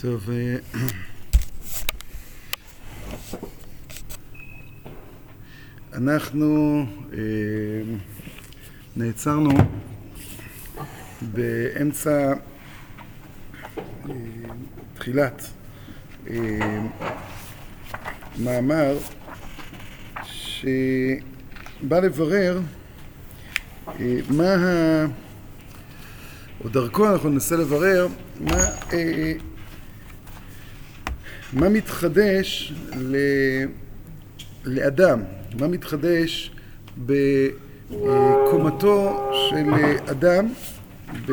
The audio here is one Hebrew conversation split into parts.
טוב, אה, אנחנו אה, נעצרנו באמצע אה, תחילת מאמר שבא לברר מה ה... או דרכו אנחנו ננסה לברר מה, מה מתחדש ל... לאדם, מה מתחדש בקומתו של אדם? ב...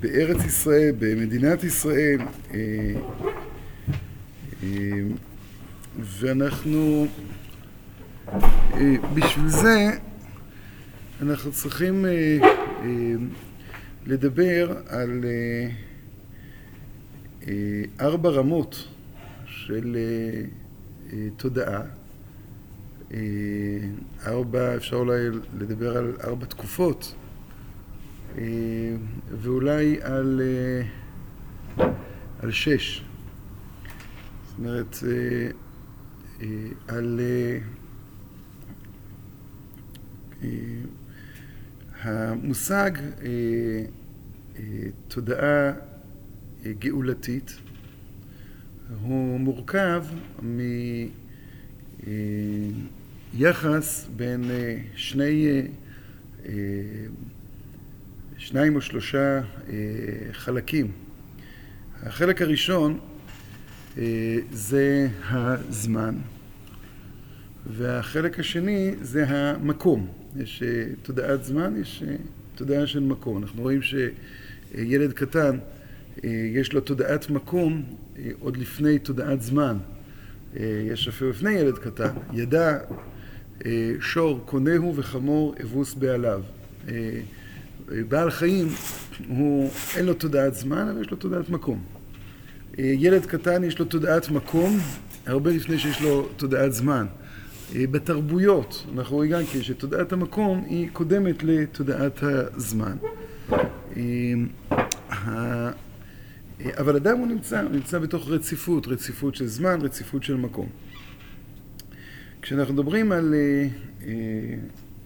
בארץ ישראל, במדינת ישראל, ואנחנו, בשביל זה אנחנו צריכים לדבר על ארבע רמות של תודעה. ארבע, אפשר אולי לדבר על ארבע תקופות, ואולי על, על שש. זאת אומרת, על המושג תודעה גאולתית הוא מורכב מיחס בין שני, שניים או שלושה חלקים. החלק הראשון זה הזמן, והחלק השני זה המקום. יש תודעת זמן, יש תודעה של מקום. אנחנו רואים שילד קטן, יש לו תודעת מקום עוד לפני תודעת זמן. יש אפילו לפני ילד קטן, ידע שור קונהו וחמור אבוס בעליו. בעל חיים, הוא, אין לו תודעת זמן, אבל יש לו תודעת מקום. ילד קטן יש לו תודעת מקום, הרבה לפני שיש לו תודעת זמן. בתרבויות, אנחנו רואים גם כן שתודעת המקום היא קודמת לתודעת הזמן. אבל אדם הוא נמצא, הוא נמצא בתוך רציפות, רציפות של זמן, רציפות של מקום. כשאנחנו מדברים על,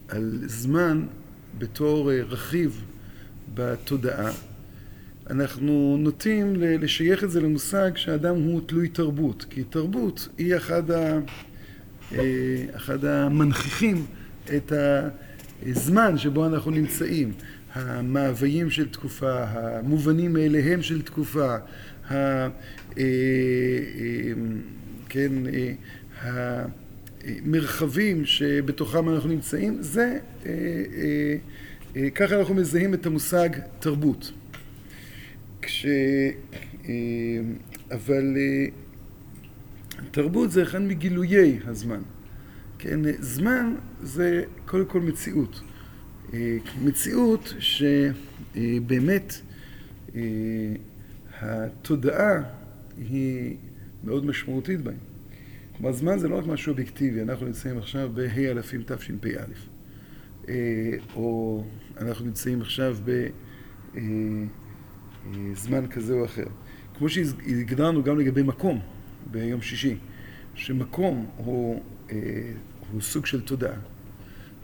על זמן בתור רכיב בתודעה, אנחנו נוטים לשייך את זה למושג שהאדם הוא תלוי תרבות, כי תרבות היא אחד, ה, אחד המנכיחים את הזמן שבו אנחנו נמצאים, המאוויים של תקופה, המובנים מאליהם של תקופה, ה, כן, המרחבים שבתוכם אנחנו נמצאים, זה, ככה אנחנו מזהים את המושג תרבות. כש... אבל תרבות זה אחד מגילויי הזמן. כן, זמן זה קודם כל מציאות. מציאות שבאמת התודעה היא מאוד משמעותית בה. כלומר, זמן זה לא רק משהו אובייקטיבי, אנחנו נמצאים עכשיו בה' אלפים תשפ"א, או אנחנו נמצאים עכשיו ב... זמן כזה או אחר. כמו שהגדרנו גם לגבי מקום ביום שישי, שמקום הוא, הוא סוג של תודעה.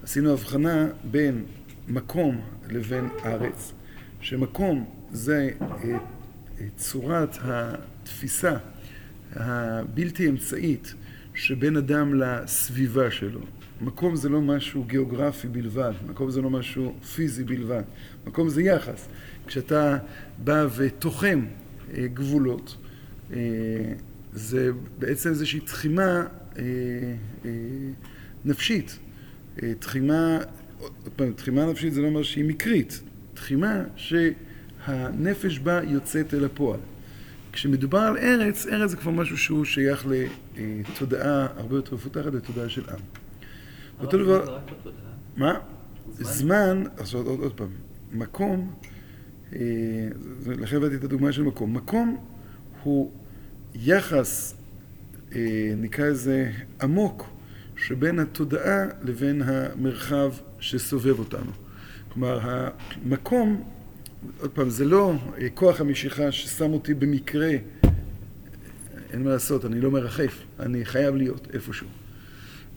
עשינו הבחנה בין מקום לבין ארץ, שמקום זה צורת התפיסה הבלתי אמצעית שבין אדם לסביבה שלו. מקום זה לא משהו גיאוגרפי בלבד, מקום זה לא משהו פיזי בלבד, מקום זה יחס. כשאתה בא ותוחם גבולות, זה בעצם איזושהי תחימה נפשית. תחימה, עוד פעם, תחימה נפשית זה לא אומר שהיא מקרית, תחימה שהנפש בה יוצאת אל הפועל. כשמדובר על ארץ, ארץ זה כבר משהו שהוא שייך לתודעה הרבה יותר מפותחת, לתודעה של עם. אותו דבר... מה? זמן, אז עוד, עוד פעם, מקום, לכן הבאתי את הדוגמה של מקום. מקום הוא יחס, נקרא לזה עמוק, שבין התודעה לבין המרחב שסובב אותנו. כלומר, המקום, עוד פעם, זה לא כוח המשיכה ששם אותי במקרה, אין מה לעשות, אני לא מרחף, אני חייב להיות איפשהו.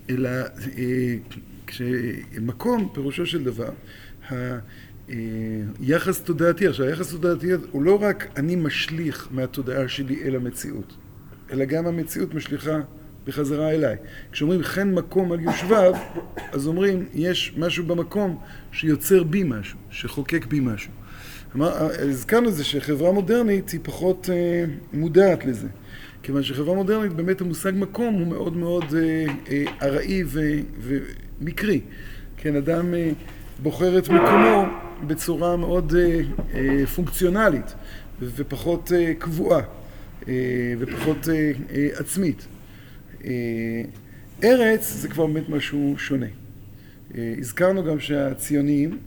אלא אה, כשמקום, פירושו של דבר, היחס תודעתי, עכשיו היחס תודעתי הוא לא רק אני משליך מהתודעה שלי אל המציאות, אלא גם המציאות משליכה בחזרה אליי. כשאומרים חן מקום על יושביו, אז אומרים יש משהו במקום שיוצר בי משהו, שחוקק בי משהו. הזכרנו את זה שחברה מודרנית היא פחות אה, מודעת לזה. כיוון שחברה מודרנית באמת המושג מקום הוא מאוד מאוד אה, אה, ארעי ומקרי. כן, אדם אה, בוחר את מקומו בצורה מאוד פונקציונלית ופחות קבועה ופחות עצמית. ארץ זה כבר באמת משהו שונה. הזכרנו גם שהציונים,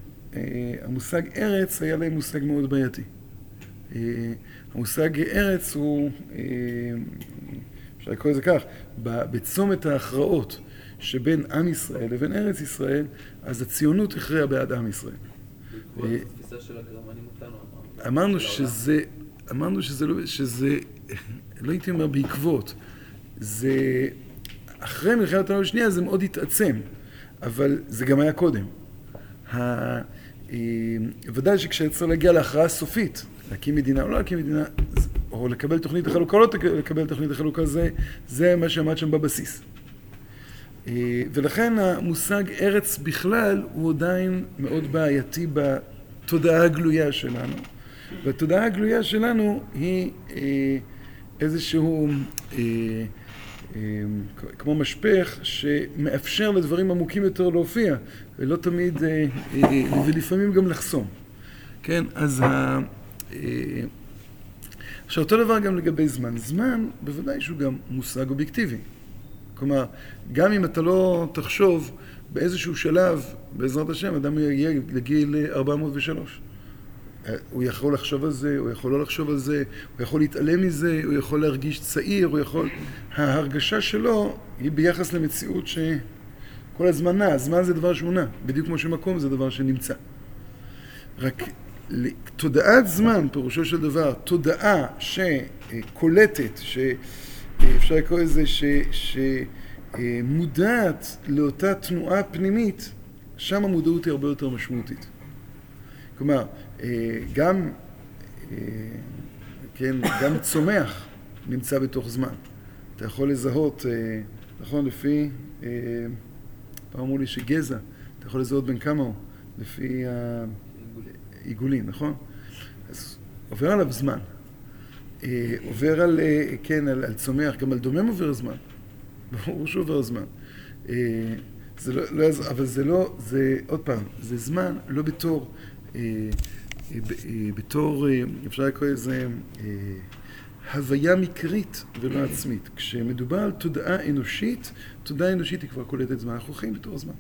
המושג ארץ היה להם מושג מאוד בעייתי. המושג ארץ הוא, אה, אפשר לקרוא לזה כך, בצומת ההכרעות שבין עם ישראל לבין ארץ ישראל, אז הציונות הכריעה בעד עם ישראל. אה, אמרנו שזה, אמרנו שזה לא, שזה, לא הייתי אומר בעקבות, זה, אחרי מלחמת העולם השנייה זה מאוד התעצם, אבל זה גם היה קודם. אה, ודאי שכשצריך להגיע להכרעה סופית, להקים מדינה או לא להקים מדינה, או לקבל תוכנית החלוקה או לא לקבל תוכנית החלוקה, זה, זה מה שעמד שם בבסיס. אה, ולכן המושג ארץ בכלל הוא עדיין מאוד בעייתי בתודעה הגלויה שלנו. והתודעה הגלויה שלנו היא אה, איזשהו, אה, כמו משפך, שמאפשר לדברים עמוקים יותר להופיע, ולא תמיד, ולפעמים גם לחסום. כן, אז ה... עכשיו, אותו דבר גם לגבי זמן. זמן, בוודאי שהוא גם מושג אובייקטיבי. כלומר, גם אם אתה לא תחשוב באיזשהו שלב, בעזרת השם, אדם יגיע לגיל 403. אה, הוא יכול לחשוב על זה, הוא יכול לא לחשוב על זה, הוא יכול להתעלם מזה, הוא יכול להרגיש צעיר, הוא יכול... ההרגשה שלו היא ביחס למציאות שכל הזמן נע. הזמן זה דבר שהוא נע, בדיוק כמו שמקום זה דבר שנמצא. רק תודעת זמן, פירושו של דבר, תודעה שקולטת, שאפשר לקרוא לזה, שמודעת לאותה תנועה פנימית, שם המודעות היא הרבה יותר משמעותית. כלומר, גם, כן, גם צומח נמצא בתוך זמן. אתה יכול לזהות, נכון, לפי, פעם אמרו לי שגזע, אתה יכול לזהות בין כמה הוא, לפי עיגולים, נכון? אז עובר עליו זמן. אה, עובר על, אה, כן, על, על צומח, גם על דומם עובר זמן. ברור שעובר זמן. אה, זה לא, לא, אבל זה לא, זה, עוד פעם, זה זמן לא בתור, בתור, אפשר לקרוא לזה, הוויה מקרית ולא עצמית. כשמדובר על תודעה אנושית, תודעה אנושית היא כבר קולטת זמן. אנחנו חיים בתור זמן.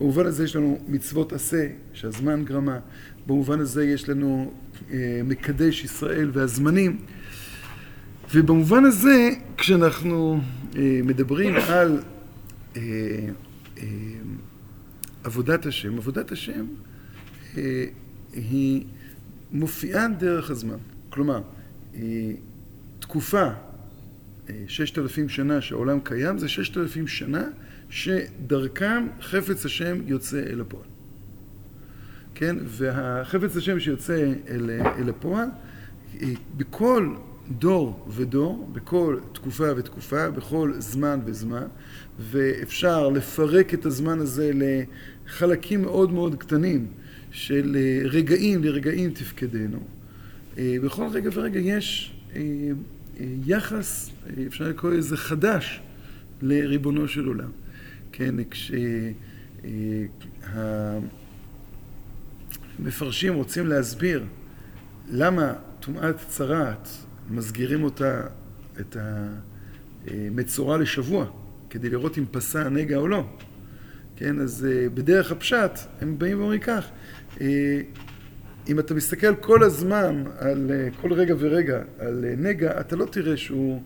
במובן הזה יש לנו מצוות עשה, שהזמן גרמה, במובן הזה יש לנו אה, מקדש ישראל והזמנים. ובמובן הזה, כשאנחנו אה, מדברים על אה, אה, עבודת השם, עבודת השם אה, היא מופיעה דרך הזמן. כלומר, אה, תקופה, אה, ששת אלפים שנה שהעולם קיים, זה ששת אלפים שנה שדרכם חפץ השם יוצא אל הפועל. כן? והחפץ השם שיוצא אל, אל הפועל, בכל דור ודור, בכל תקופה ותקופה, בכל זמן וזמן, ואפשר לפרק את הזמן הזה לחלקים מאוד מאוד קטנים של רגעים לרגעים תפקדנו. בכל רגע ורגע יש אה, אה, יחס, אפשר לקרוא לזה חדש, לריבונו של עולם. כן, כשהמפרשים אה, רוצים להסביר למה טומאת צרעת מסגירים אותה, את המצורע לשבוע, כדי לראות אם פסע הנגע או לא. כן, אז אה, בדרך הפשט הם באים ואומרים כך, אה, אם אתה מסתכל כל הזמן על כל רגע ורגע על נגע, אתה לא תראה שהוא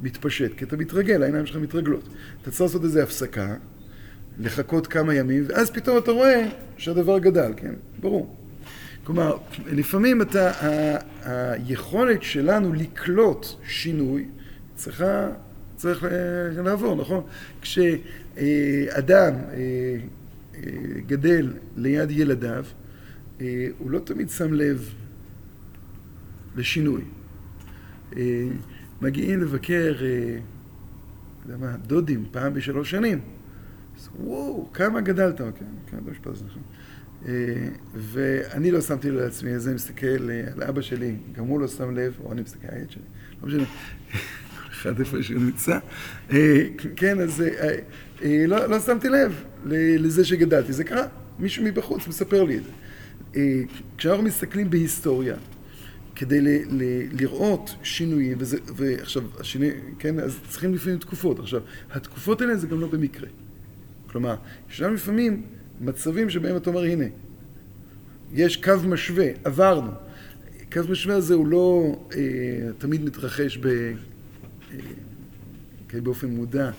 מתפשט, כי אתה מתרגל, העיניים שלך מתרגלות. אתה צריך לעשות איזו הפסקה, לחכות כמה ימים, ואז פתאום אתה רואה שהדבר גדל, כן? ברור. כלומר, לפעמים אתה, ה, היכולת שלנו לקלוט שינוי צריכה, צריך לעבור, נכון? כשאדם אה, אה, גדל ליד ילדיו, אה, הוא לא תמיד שם לב לשינוי. מגיעים לבקר, יודע מה, דודים פעם בשלוש שנים. אז וואו, כמה גדלת, כן, כן, לא משפט נכון. ואני לא שמתי לב לעצמי, אז אני מסתכל על אבא שלי, גם הוא לא שם לב, או אני מסתכל על הילד שלי, לא משנה, כל אחד איפה שהוא נמצא. כן, אז לא, לא שמתי לב לזה שגדלתי, זה קרה, מישהו מבחוץ מספר לי את זה. כשאנחנו מסתכלים בהיסטוריה, כדי ל, ל, לראות שינויים, וזה, ועכשיו, השינוי, כן, אז צריכים לפעמים תקופות. עכשיו, התקופות האלה זה גם לא במקרה. כלומר, ישנם לפעמים מצבים שבהם אתה אומר, הנה, יש קו משווה, עברנו. קו משווה הזה הוא לא אה, תמיד מתרחש ב, אה, כן, באופן מודע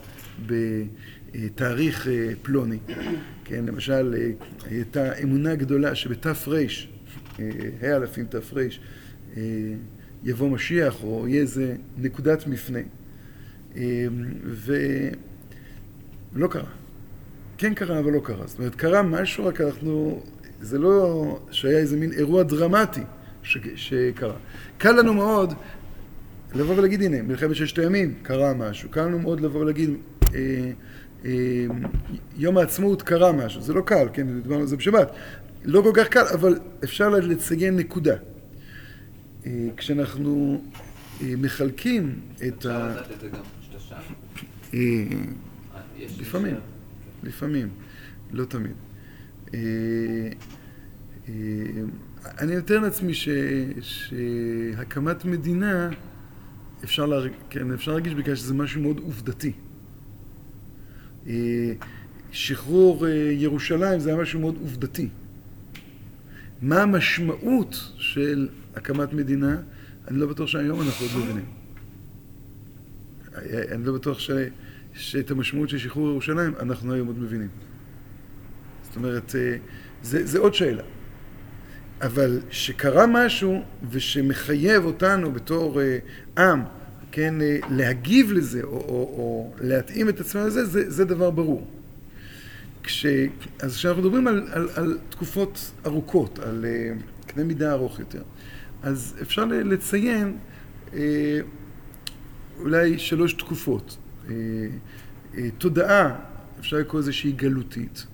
בתאריך אה, פלוני. כן, למשל, אה, הייתה אמונה גדולה שבתר, אה, ה' אלפים תר, אה, יבוא משיח, או יהיה איזה נקודת מפנה. ולא קרה. כן קרה, אבל לא קרה. זאת אומרת, קרה משהו, רק אנחנו... זה לא שהיה איזה מין אירוע דרמטי ש... שקרה. קל לנו מאוד לבוא ולהגיד, הנה, מלחמת ששת הימים, קרה משהו. קל לנו מאוד לבוא ולהגיד, אה, אה, יום העצמאות קרה משהו. זה לא קל, כן, דיברנו על זה בשבת. לא כל כך קל, אבל אפשר לציין נקודה. אה, כשאנחנו אה, מחלקים את ה... אפשר לדעת את זה גם כשאתה שם? אה, לפעמים. לפעמים, לא תמיד. אה, אה, אני נותן לעצמי שהקמת מדינה, אפשר, להרג, כן, אפשר להרגיש בגלל שזה משהו מאוד עובדתי. אה, שחרור ירושלים זה היה משהו מאוד עובדתי. מה המשמעות של הקמת מדינה? אני לא בטוח שהיום אנחנו עוד מבינים. אני לא בטוח ש... שאת המשמעות של שחרור ירושלים אנחנו היום עוד מבינים. זאת אומרת, אה, זה, זה עוד שאלה. אבל שקרה משהו ושמחייב אותנו בתור אה, עם, כן, אה, להגיב לזה או, או, או להתאים את עצמנו לזה, זה, זה דבר ברור. כש, אז כשאנחנו מדברים על, על, על תקופות ארוכות, על קנה מידה ארוך יותר, אז אפשר לציין אולי שלוש תקופות. אה, אה, תודעה, אפשר לקרוא לזה שהיא גלותית.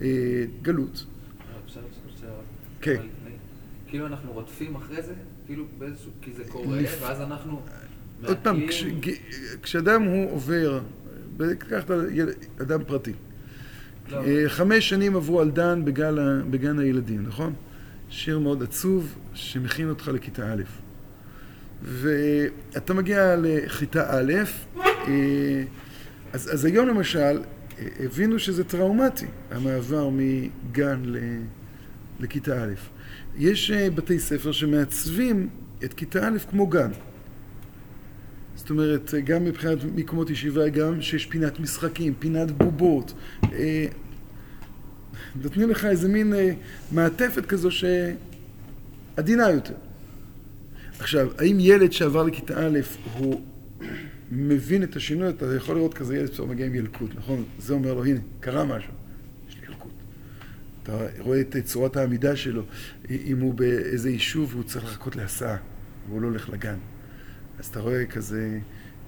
אה, גלות. כן. כאילו אנחנו רודפים אחרי זה? כאילו באיזשהו, כי זה קורה, ואז אנחנו... עוד פעם, כשאדם הוא עובר, קח את אדם פרטי. לא. חמש שנים עברו על דן בגן הילדים, נכון? שיר מאוד עצוב שמכין אותך לכיתה א'. ואתה מגיע לכיתה א', אז, אז היום למשל, הבינו שזה טראומטי, המעבר מגן לכיתה א'. יש אה, בתי ספר שמעצבים את כיתה א' כמו גן. זאת אומרת, גם מבחינת מקומות ישיבה, גם שיש פינת משחקים, פינת בובות. אה, נותנים לך איזה מין מעטפת כזו שעדינה יותר. עכשיו, האם ילד שעבר לכיתה א' הוא מבין את השינוי, אתה יכול לראות כזה ילד פתאום מגיע עם ילקוט, נכון? זה אומר לו, הנה, קרה משהו, יש לי ילקוט. אתה רואה את צורת העמידה שלו, אם הוא באיזה יישוב והוא צריך לחכות להסעה, והוא לא הולך לגן. אז אתה רואה כזה,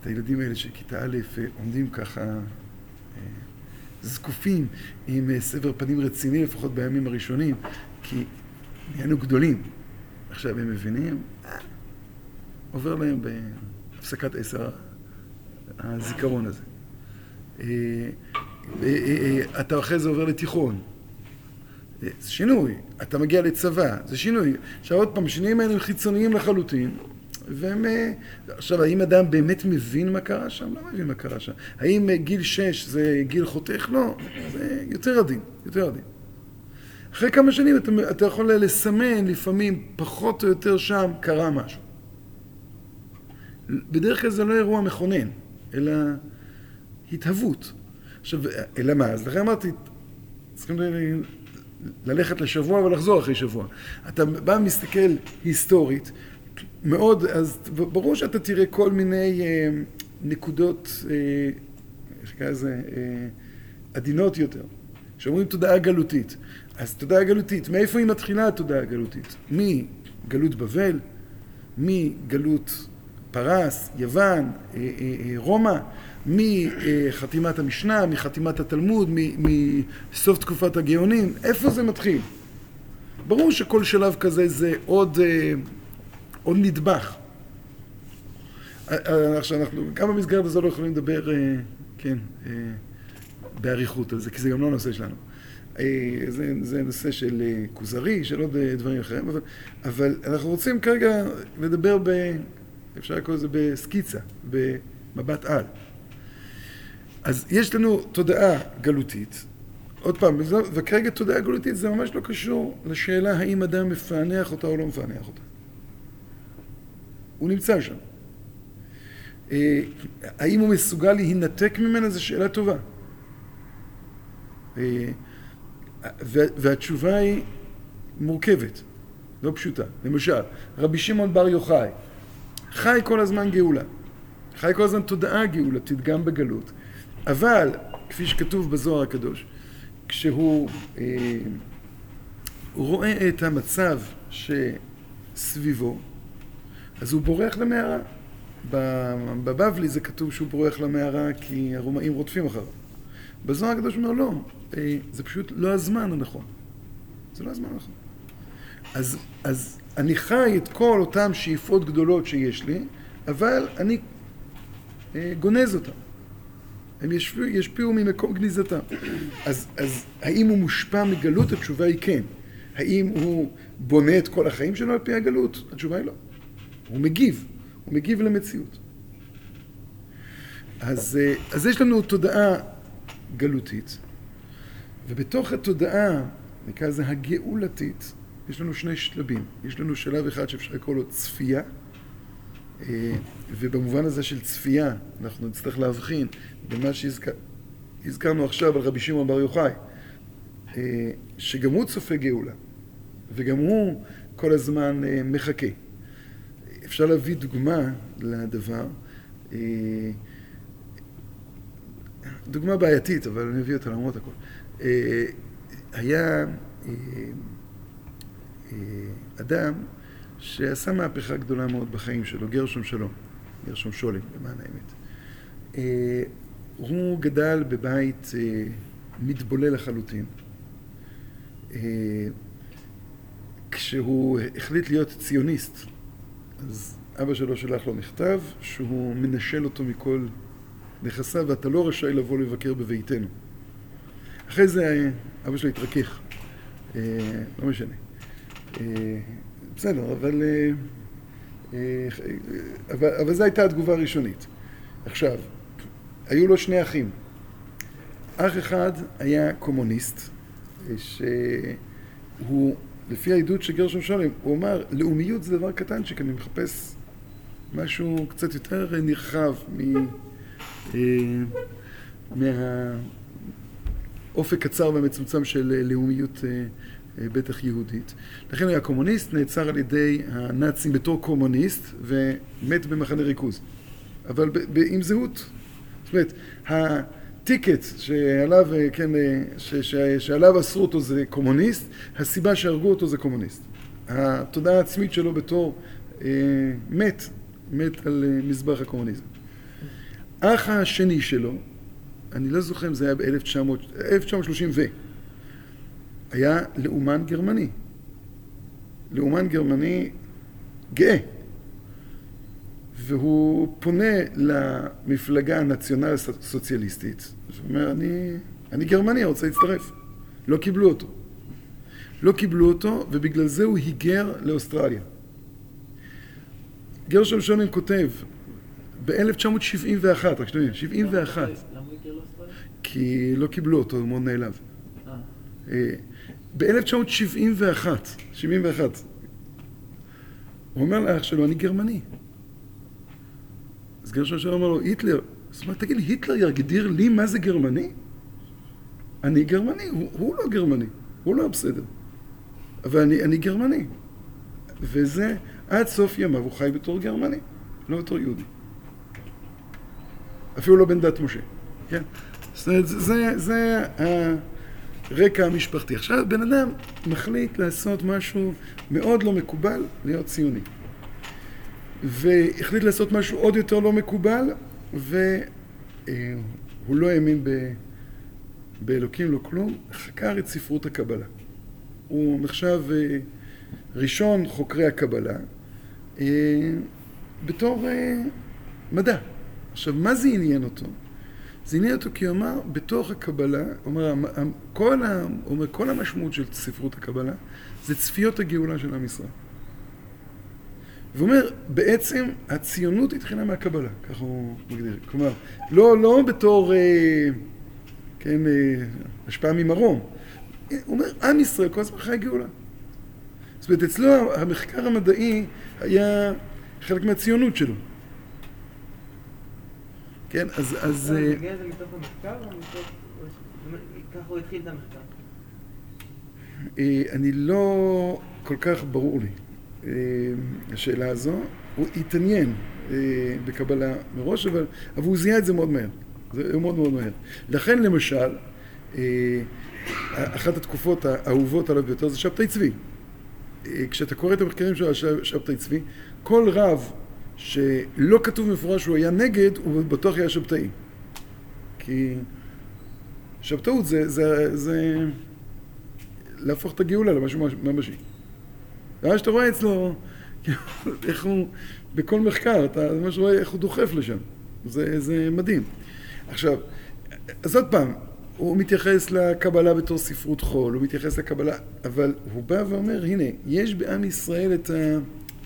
את הילדים האלה של כיתה א' עומדים ככה אה, זקופים, עם אה, סבר פנים רציני, לפחות בימים הראשונים, כי נהיינו גדולים. עכשיו הם מבינים, עובר להם בהפסקת עשר הזיכרון הזה. אה, אה, אה, אתה אחרי זה עובר לתיכון. זה שינוי. אתה מגיע לצבא, זה שינוי. עכשיו עוד פעם, השינויים האלה הם חיצוניים לחלוטין, והם... עכשיו, האם אדם באמת מבין מה קרה שם? לא מבין מה קרה שם. האם גיל שש זה גיל חותך? לא. זה יותר עדין, יותר עדין. אחרי כמה שנים אתה, אתה יכול לסמן, לפעמים, פחות או יותר שם, קרה משהו. בדרך כלל זה לא אירוע מכונן, אלא התהוות. עכשיו, אלא מה? אז לכן אמרתי, צריכים ללכת לשבוע ולחזור אחרי שבוע. אתה בא ומסתכל היסטורית, מאוד, אז ברור שאתה תראה כל מיני אה, נקודות, אה, איך נקרא לזה, אה, עדינות יותר, שאומרים תודעה גלותית. אז תודעה גלותית, מאיפה היא מתחילה התודעה הגלותית? מגלות בבל, מגלות פרס, יוון, אה, אה, אה, רומא, מחתימת המשנה, מחתימת התלמוד, מסוף תקופת הגאונים, איפה זה מתחיל? ברור שכל שלב כזה זה עוד, עוד נדבך. עכשיו אנחנו, גם במסגרת הזו לא יכולים לדבר, כן, באריכות על זה, כי זה גם לא הנושא שלנו. זה, זה נושא של כוזרי, של עוד דברים אחרים, אבל, אבל אנחנו רוצים כרגע לדבר ב... אפשר לקרוא לזה בסקיצה, במבט על. אז יש לנו תודעה גלותית, עוד פעם, וכרגע תודעה גלותית זה ממש לא קשור לשאלה האם אדם מפענח אותה או לא מפענח אותה. הוא נמצא שם. אה, האם הוא מסוגל להינתק ממנה זו שאלה טובה. אה, והתשובה היא מורכבת, לא פשוטה. למשל, רבי שמעון בר יוחאי חי כל הזמן גאולה. חי כל הזמן תודעה גאולתית גם בגלות. אבל, כפי שכתוב בזוהר הקדוש, כשהוא אה, רואה את המצב שסביבו, אז הוא בורח למערה. בבבלי זה כתוב שהוא בורח למערה כי הרומאים רודפים אחריו. בזוהר הקדוש אומר לא, אה, זה פשוט לא הזמן הנכון. זה לא הזמן הנכון. אז, אז אני חי את כל אותן שאיפות גדולות שיש לי, אבל אני אה, גונז אותן. הם ישפיעו, ישפיעו ממקום גניזתם. אז, אז האם הוא מושפע מגלות? התשובה היא כן. האם הוא בונה את כל החיים שלו על פי הגלות? התשובה היא לא. הוא מגיב, הוא מגיב למציאות. אז, אה, אז יש לנו תודעה גלותית, ובתוך התודעה, נקרא לזה הגאולתית, יש לנו שני שלבים. יש לנו שלב אחד שאפשר לקרוא לו צפייה, אה, ובמובן הזה של צפייה אנחנו נצטרך להבחין במה שהזכרנו עכשיו על רבי שמעון בר יוחאי, אה, שגם הוא צופה גאולה, וגם הוא כל הזמן אה, מחכה. אפשר להביא דוגמה לדבר, דוגמה בעייתית, אבל אני אביא אותה למרות הכל. היה אדם שעשה מהפכה גדולה מאוד בחיים שלו, גרשום שלום, גרשום שולם, למען האמת. אה, הוא גדל בבית אה, מתבולל לחלוטין. כשהוא החליט להיות ציוניסט, אז אבא שלו שלח לו מכתב שהוא מנשל אותו מכל נכסיו ואתה לא רשאי לבוא לבקר בביתנו. אחרי זה אבא שלו התרכך, לא משנה. אה, בסדר, אבל, אה, אה, אבל, אבל זו הייתה התגובה הראשונית. עכשיו, היו לו שני אחים. אח אחד היה קומוניסט, שהוא, לפי העדות של גרשון שולם, הוא אמר, לאומיות זה דבר קטנצ'יק, אני מחפש משהו קצת יותר נרחב מ... מהאופק קצר והמצומצם של לאומיות בטח יהודית. לכן הוא היה קומוניסט, נעצר על ידי הנאצים בתור קומוניסט ומת במחנה ריכוז. אבל עם זהות. זאת אומרת, הטיקט שעליו, אה, כן, אה, ש, ש, שעליו אסרו אותו זה קומוניסט, הסיבה שהרגו אותו זה קומוניסט. התודעה העצמית שלו בתור אה, מת, מת על אה, מזבח הקומוניזם. אח השני שלו, אני לא זוכר אם זה היה ב-1930 ו... היה לאומן גרמני. לאומן גרמני גאה. והוא פונה למפלגה הנציונל סוציאליסטית, ואומר, אני, אני גרמני, אני רוצה להצטרף. לא קיבלו אותו. לא קיבלו אותו, ובגלל זה הוא היגר לאוסטרליה. גרשון שונן כותב, ב-1971, רק שתבין, 71. למה הוא היגר לאוסטרליה? כי לא קיבלו אותו, הוא מאוד נעלב. אה. אה ב-1971, 71, הוא אומר לאח שלו, אני גרמני. אז גרשון שלום אמר לו, היטלר, זאת אומרת, תגיד לי, היטלר יגדיר לי מה זה גרמני? אני גרמני, הוא, הוא לא גרמני, הוא לא בסדר. אבל אני, אני גרמני. וזה, עד סוף ימיו הוא חי בתור גרמני, לא בתור יהודי. אפילו לא בן דת משה, כן? זאת אומרת, זה, זה הרקע המשפחתי. עכשיו, בן אדם מחליט לעשות משהו מאוד לא מקובל, להיות ציוני. והחליט לעשות משהו עוד יותר לא מקובל, והוא לא האמין ב... באלוקים, לא כלום, חקר את ספרות הקבלה. הוא נחשב אה, ראשון חוקרי הקבלה אה, בתור אה, מדע. עכשיו, מה זה עניין אותו? זה עניין אותו כי הוא אמר, בתוך הקבלה, אומר, כל, ה, אומר, כל המשמעות של ספרות הקבלה זה צפיות הגאולה של עם ישראל. והוא אומר, בעצם הציונות התחילה מהקבלה, ככה הוא מגדיר. כלומר, לא, לא בתור, אה, כן, אה, השפעה ממרום. הוא אומר, עם ישראל כל הזמן חי גאולה. זאת אומרת, אצלו המחקר המדעי היה חלק מהציונות שלו. כן, אז... אז... זה מגיע לזה מתוך המחקר או מתוך... ככה הוא התחיל את המחקר? אני לא כל כך ברור לי. אה, השאלה הזו. הוא התעניין אה, בקבלה מראש, אבל, אבל הוא זיהה את זה מאוד מהר. זה מאוד מאוד מהר. לכן למשל, אה, אחת התקופות האהובות עליו ביותר זה שבתאי צבי. כשאתה קורא את המחקרים של שבתאי צבי, כל רב שלא כתוב מפורש שהוא היה נגד, הוא בטוח היה שבתאי. כי שבתאות זה, זה, זה להפוך את הגאולה למשהו ממשי. ואז שאתה רואה אצלו, איך הוא, בכל מחקר, אתה ממש רואה איך הוא דוחף לשם. זה, זה מדהים. עכשיו, אז עוד פעם, הוא מתייחס לקבלה בתור ספרות חול, הוא מתייחס לקבלה, אבל הוא בא ואומר, הנה, יש בעם ישראל את, ה,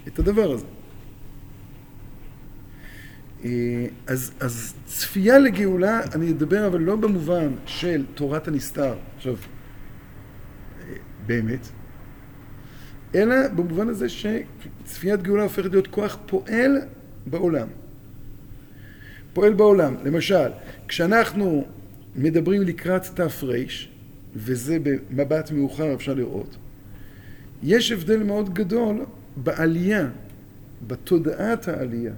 את הדבר הזה. אה, אז, אז צפייה לגאולה, אני אדבר אבל לא במובן של תורת הנסתר, עכשיו, אה, באמת, אלא במובן הזה שצפיית גאולה הופכת להיות כוח פועל בעולם. פועל בעולם. למשל, כשאנחנו מדברים לקראת תר, וזה במבט מאוחר אפשר לראות, יש הבדל מאוד גדול בעלייה, בתודעת העלייה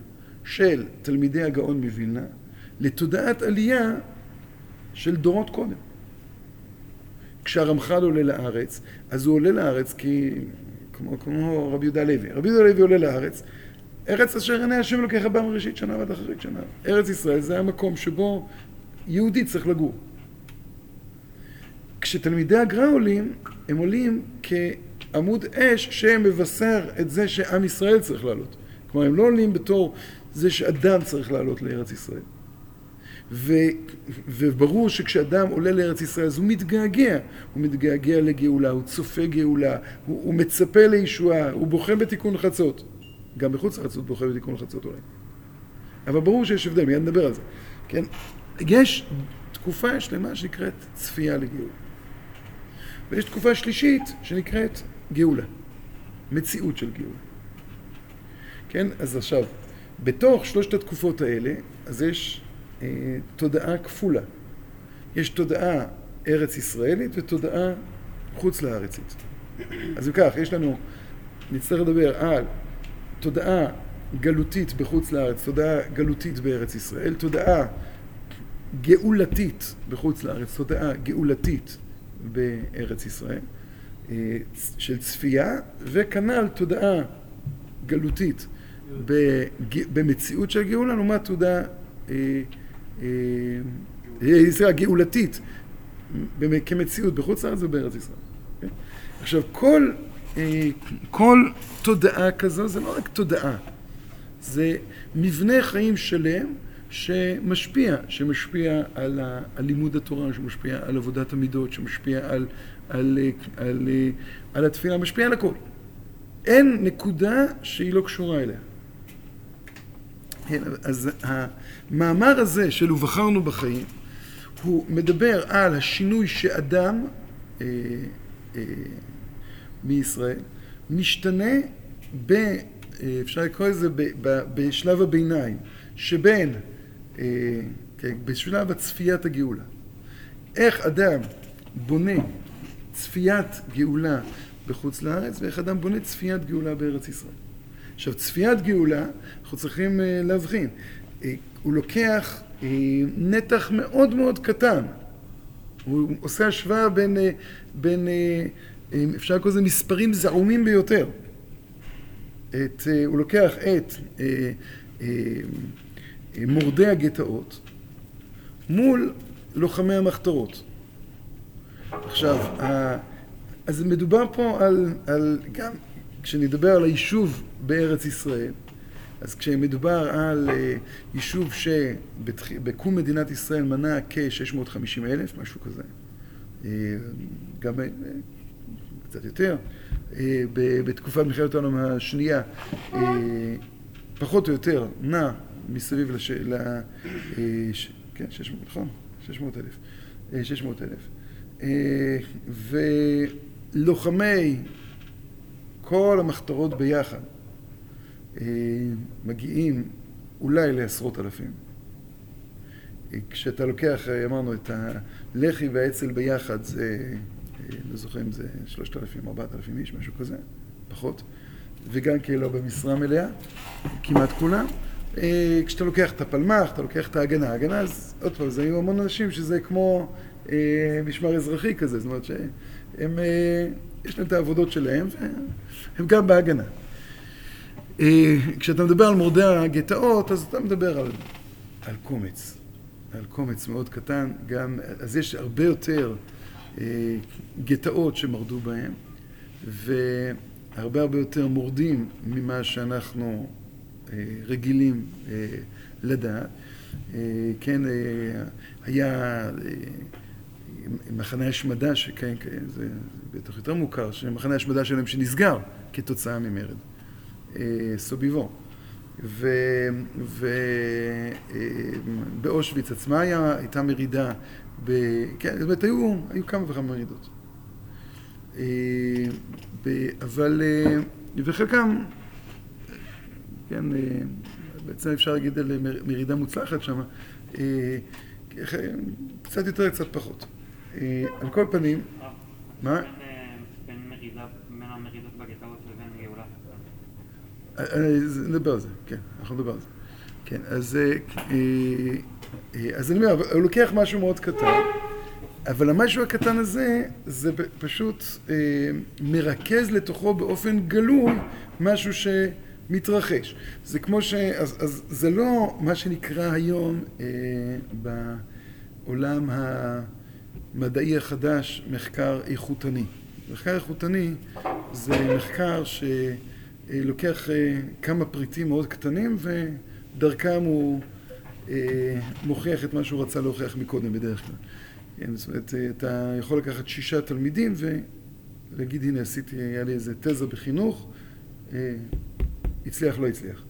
של תלמידי הגאון מווילנה, לתודעת עלייה של דורות קודם. כשהרמח"ל עולה לארץ, אז הוא עולה לארץ כי כמו, כמו רבי יהודה לוי. רבי יהודה לוי עולה לארץ, ארץ אשר עיני השם לוקח בה מראשית שנה ועד אחרית שנה. ארץ ישראל זה המקום שבו יהודי צריך לגור. כשתלמידי הגר"א עולים, הם עולים כעמוד אש שמבשר את זה שעם ישראל צריך לעלות. כלומר, הם לא עולים בתור זה שאדם צריך לעלות לארץ ישראל. ו, וברור שכשאדם עולה לארץ ישראל אז הוא מתגעגע, הוא מתגעגע לגאולה, הוא צופה גאולה, הוא, הוא מצפה לישועה, הוא בוכה בתיקון חצות. גם מחוץ לחצות בוכה בתיקון חצות אולי. אבל ברור שיש הבדל, מיד נדבר על זה. כן? יש תקופה שלמה שנקראת צפייה לגאולה. ויש תקופה שלישית שנקראת גאולה. מציאות של גאולה. כן? אז עכשיו, בתוך שלושת התקופות האלה, אז יש אה, תודעה כפולה. יש תודעה ארץ ישראלית ותודעה חוץ לארצית. אז אם כך, יש לנו, נצטרך לדבר על תודעה גלותית בחוץ לארץ, תודעה גלותית בארץ ישראל, תודעה גאולתית בחוץ לארץ, תודעה גאולתית בארץ ישראל, אה, של צפייה, וכנ"ל תודעה גלותית במציאות של גאולה, לעומת תודעה אה, ישראל הגאולתית כמציאות בחוץ לארץ ובארץ ישראל. כן? עכשיו, כל, אה, כל תודעה כזו זה לא רק תודעה, זה מבנה חיים שלם שמשפיע, שמשפיע על, ה, על לימוד התורה, שמשפיע על עבודת המידות, שמשפיע על, על, על, על, על התפילה, משפיע על הכל. אין נקודה שהיא לא קשורה אליה. כן, אז המאמר הזה של ובחרנו בחיים, הוא מדבר על השינוי שאדם אה, אה, מישראל משתנה ב, אה, אפשר לקרוא לזה בשלב הביניים, שבין, כן, בשלב הצפיית הגאולה. איך אדם בונה צפיית גאולה בחוץ לארץ, ואיך אדם בונה צפיית גאולה בארץ ישראל. עכשיו, צפיית גאולה, אנחנו צריכים להבחין. הוא לוקח נתח מאוד מאוד קטן. הוא עושה השוואה בין, בין אפשר לקרוא לזה מספרים זעומים ביותר. את, אה, הוא לוקח את אה, אה, מורדי הגטאות מול לוחמי המחתרות. עכשיו, אז מדובר פה על, על גם כשנדבר על היישוב בארץ ישראל, אז כשמדובר על יישוב שבקום מדינת ישראל מנה כ-650 אלף, משהו כזה, גם קצת יותר, אה, בתקופת מלחמת העולם השנייה, אה, פחות או יותר, נע מסביב לש... ל... אה, כן, 600, נכון? 600 אלף. 600 אלף. ולוחמי כל המחתרות ביחד מגיעים אולי לעשרות אלפים. כשאתה לוקח, אמרנו, את הלח"י והאצ"ל ביחד, זה לא זוכר אם זה שלושת אלפים, ארבעת אלפים איש, משהו כזה, פחות, וגם כי לא במשרה מלאה, כמעט כולם. אה, כשאתה לוקח את הפלמ"ח, אתה לוקח את ההגנה, ההגנה, אז עוד פעם, זה היו המון אנשים שזה כמו אה, משמר אזרחי כזה, זאת אומרת שהם, אה, יש להם את העבודות שלהם, והם גם בהגנה. אה, כשאתה מדבר על מורדי הגטאות, אז אתה מדבר על, על קומץ, על קומץ מאוד קטן, גם, אז יש הרבה יותר אה, גטאות שמרדו בהם, והרבה הרבה יותר מורדים ממה שאנחנו אה, רגילים לדעת. כן, היה מחנה השמדה, שכן, כן, זה בטח יותר מוכר, שמחנה השמדה שלהם שנסגר כתוצאה ממרד, סוביבו. ובאושוויץ עצמה היה, הייתה מרידה ב... כן, זאת אומרת, היו, היו כמה וכמה מרידות. אה, ב... אבל, אה, וחלקם, כן, אה, בעצם אפשר להגיד על מרידה מוצלחת שם, קצת יותר, קצת פחות. על כל פנים, מה? לבין גאולה. נדבר על זה, כן, אנחנו נדבר על זה. כן, אז אה, אז אני אומר, הוא לוקח משהו מאוד קטן, אבל המשהו הקטן הזה, זה פשוט אה, מרכז לתוכו באופן גלוי משהו שמתרחש. זה כמו ש... אז, אז זה לא מה שנקרא היום אה, בעולם המדעי החדש מחקר איכותני. מחקר איכותני זה מחקר שלוקח אה, כמה פריטים מאוד קטנים ודרכם הוא... אה, מוכיח את מה שהוא רצה להוכיח מקודם בדרך כלל. כן, זאת אומרת, אה, אתה יכול לקחת שישה תלמידים ולהגיד, הנה עשיתי, היה לי איזה תזה בחינוך, הצליח, לא הצליח.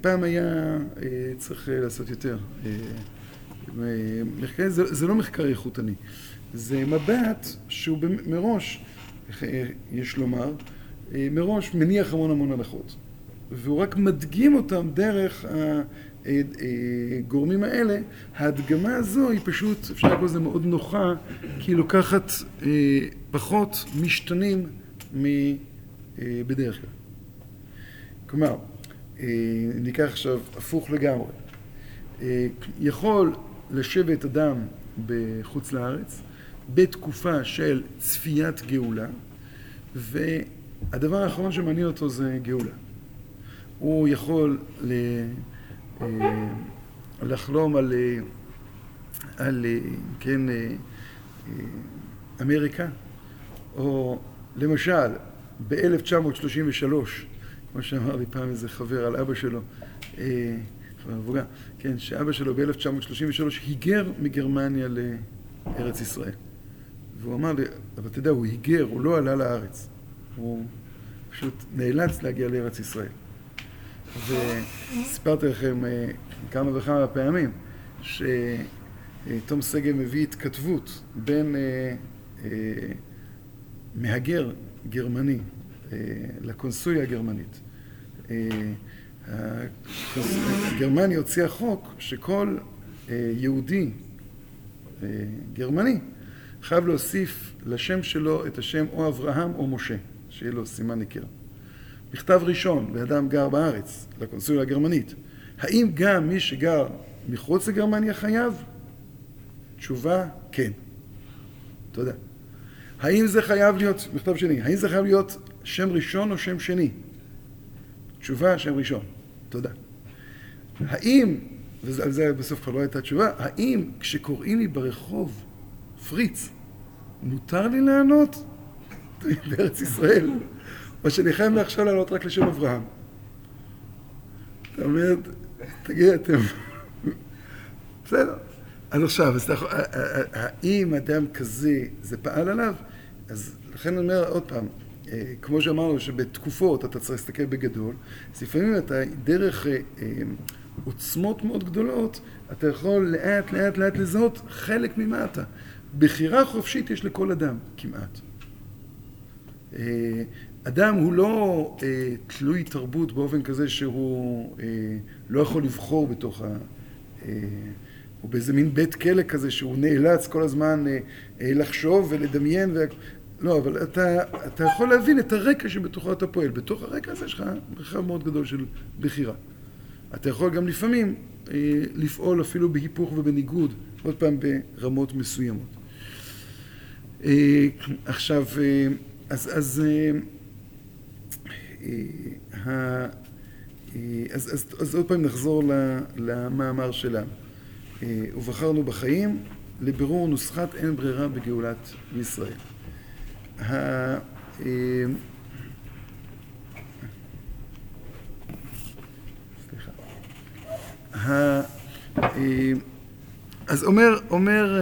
פעם היה צריך לעשות יותר. מחקר, זה, זה לא מחקר איכותני, זה מבט שהוא מראש, יש לומר, מראש מניח המון המון הנחות, והוא רק מדגים אותם דרך הגורמים האלה, ההדגמה הזו היא פשוט, אפשר לקרוא לזה מאוד נוחה, כי היא לוקחת אה, פחות משתנים מבדרך כלל. כלומר, אה, ניקח עכשיו הפוך לגמרי. אה, יכול לשבת אדם בחוץ לארץ בתקופה של צפיית גאולה, והדבר האחרון שמעניין אותו זה גאולה. הוא יכול אה, לחלום על, אה, על אה, כן, אמריקה, או למשל ב-1933, כמו שאמר לי פעם איזה חבר על אבא שלו, חבר מבוגר, כן, שאבא שלו ב-1933 היגר מגרמניה לארץ ישראל. והוא אמר לי, אבל אתה יודע, הוא היגר, הוא לא עלה לארץ. הוא פשוט נאלץ להגיע לארץ ישראל. וסיפרתי לכם אה, כמה וכמה פעמים שתום שגב מביא התכתבות בין אה, אה, מהגר גרמני לקונסוליה הגרמנית גרמניה הוציאה חוק שכל יהודי גרמני חייב להוסיף לשם שלו את השם או אברהם או משה, שיהיה לו סימן היכר. מכתב ראשון לאדם גר בארץ, לקונסוליה הגרמנית, האם גם מי שגר מחוץ לגרמניה חייב? תשובה, כן. תודה. האם זה חייב להיות, מכתב שני, האם זה חייב להיות שם ראשון או שם שני? תשובה, שם ראשון. תודה. האם, ועל זה בסוף כבר לא הייתה תשובה, האם כשקוראים לי ברחוב פריץ, מותר לי לענות? בארץ ישראל. או שאני חייב מעכשיו לענות רק לשם אברהם. אתה אומר, תגיד, אתם... בסדר. אז עכשיו, אז האם אדם כזה, זה פעל עליו? אז לכן אני אומר עוד פעם, אה, כמו שאמרנו שבתקופות אתה צריך להסתכל בגדול, אז לפעמים אתה דרך אה, אה, עוצמות מאוד גדולות, אתה יכול לאט לאט לאט לזהות חלק ממה אתה. בחירה חופשית יש לכל אדם, כמעט. אדם הוא לא אה, תלוי תרבות באופן כזה שהוא אה, לא יכול לבחור בתוך ה... אה, הוא באיזה מין בית כלא כזה שהוא נאלץ כל הזמן אה, אה, לחשוב ולדמיין. ו... לא, אבל אתה, אתה יכול להבין את הרקע שבתוכו אתה פועל. בתוך הרקע הזה יש לך מרחב מאוד גדול של בחירה. אתה יכול גם לפעמים אה, לפעול אפילו בהיפוך ובניגוד, עוד פעם ברמות מסוימות. אה, עכשיו, אה, אז, אז אה, אז, אז, אז עוד פעם נחזור למאמר שלנו. אה, ובחרנו בחיים לבירור נוסחת אין ברירה בגאולת ישראל. אז אומר, אומר,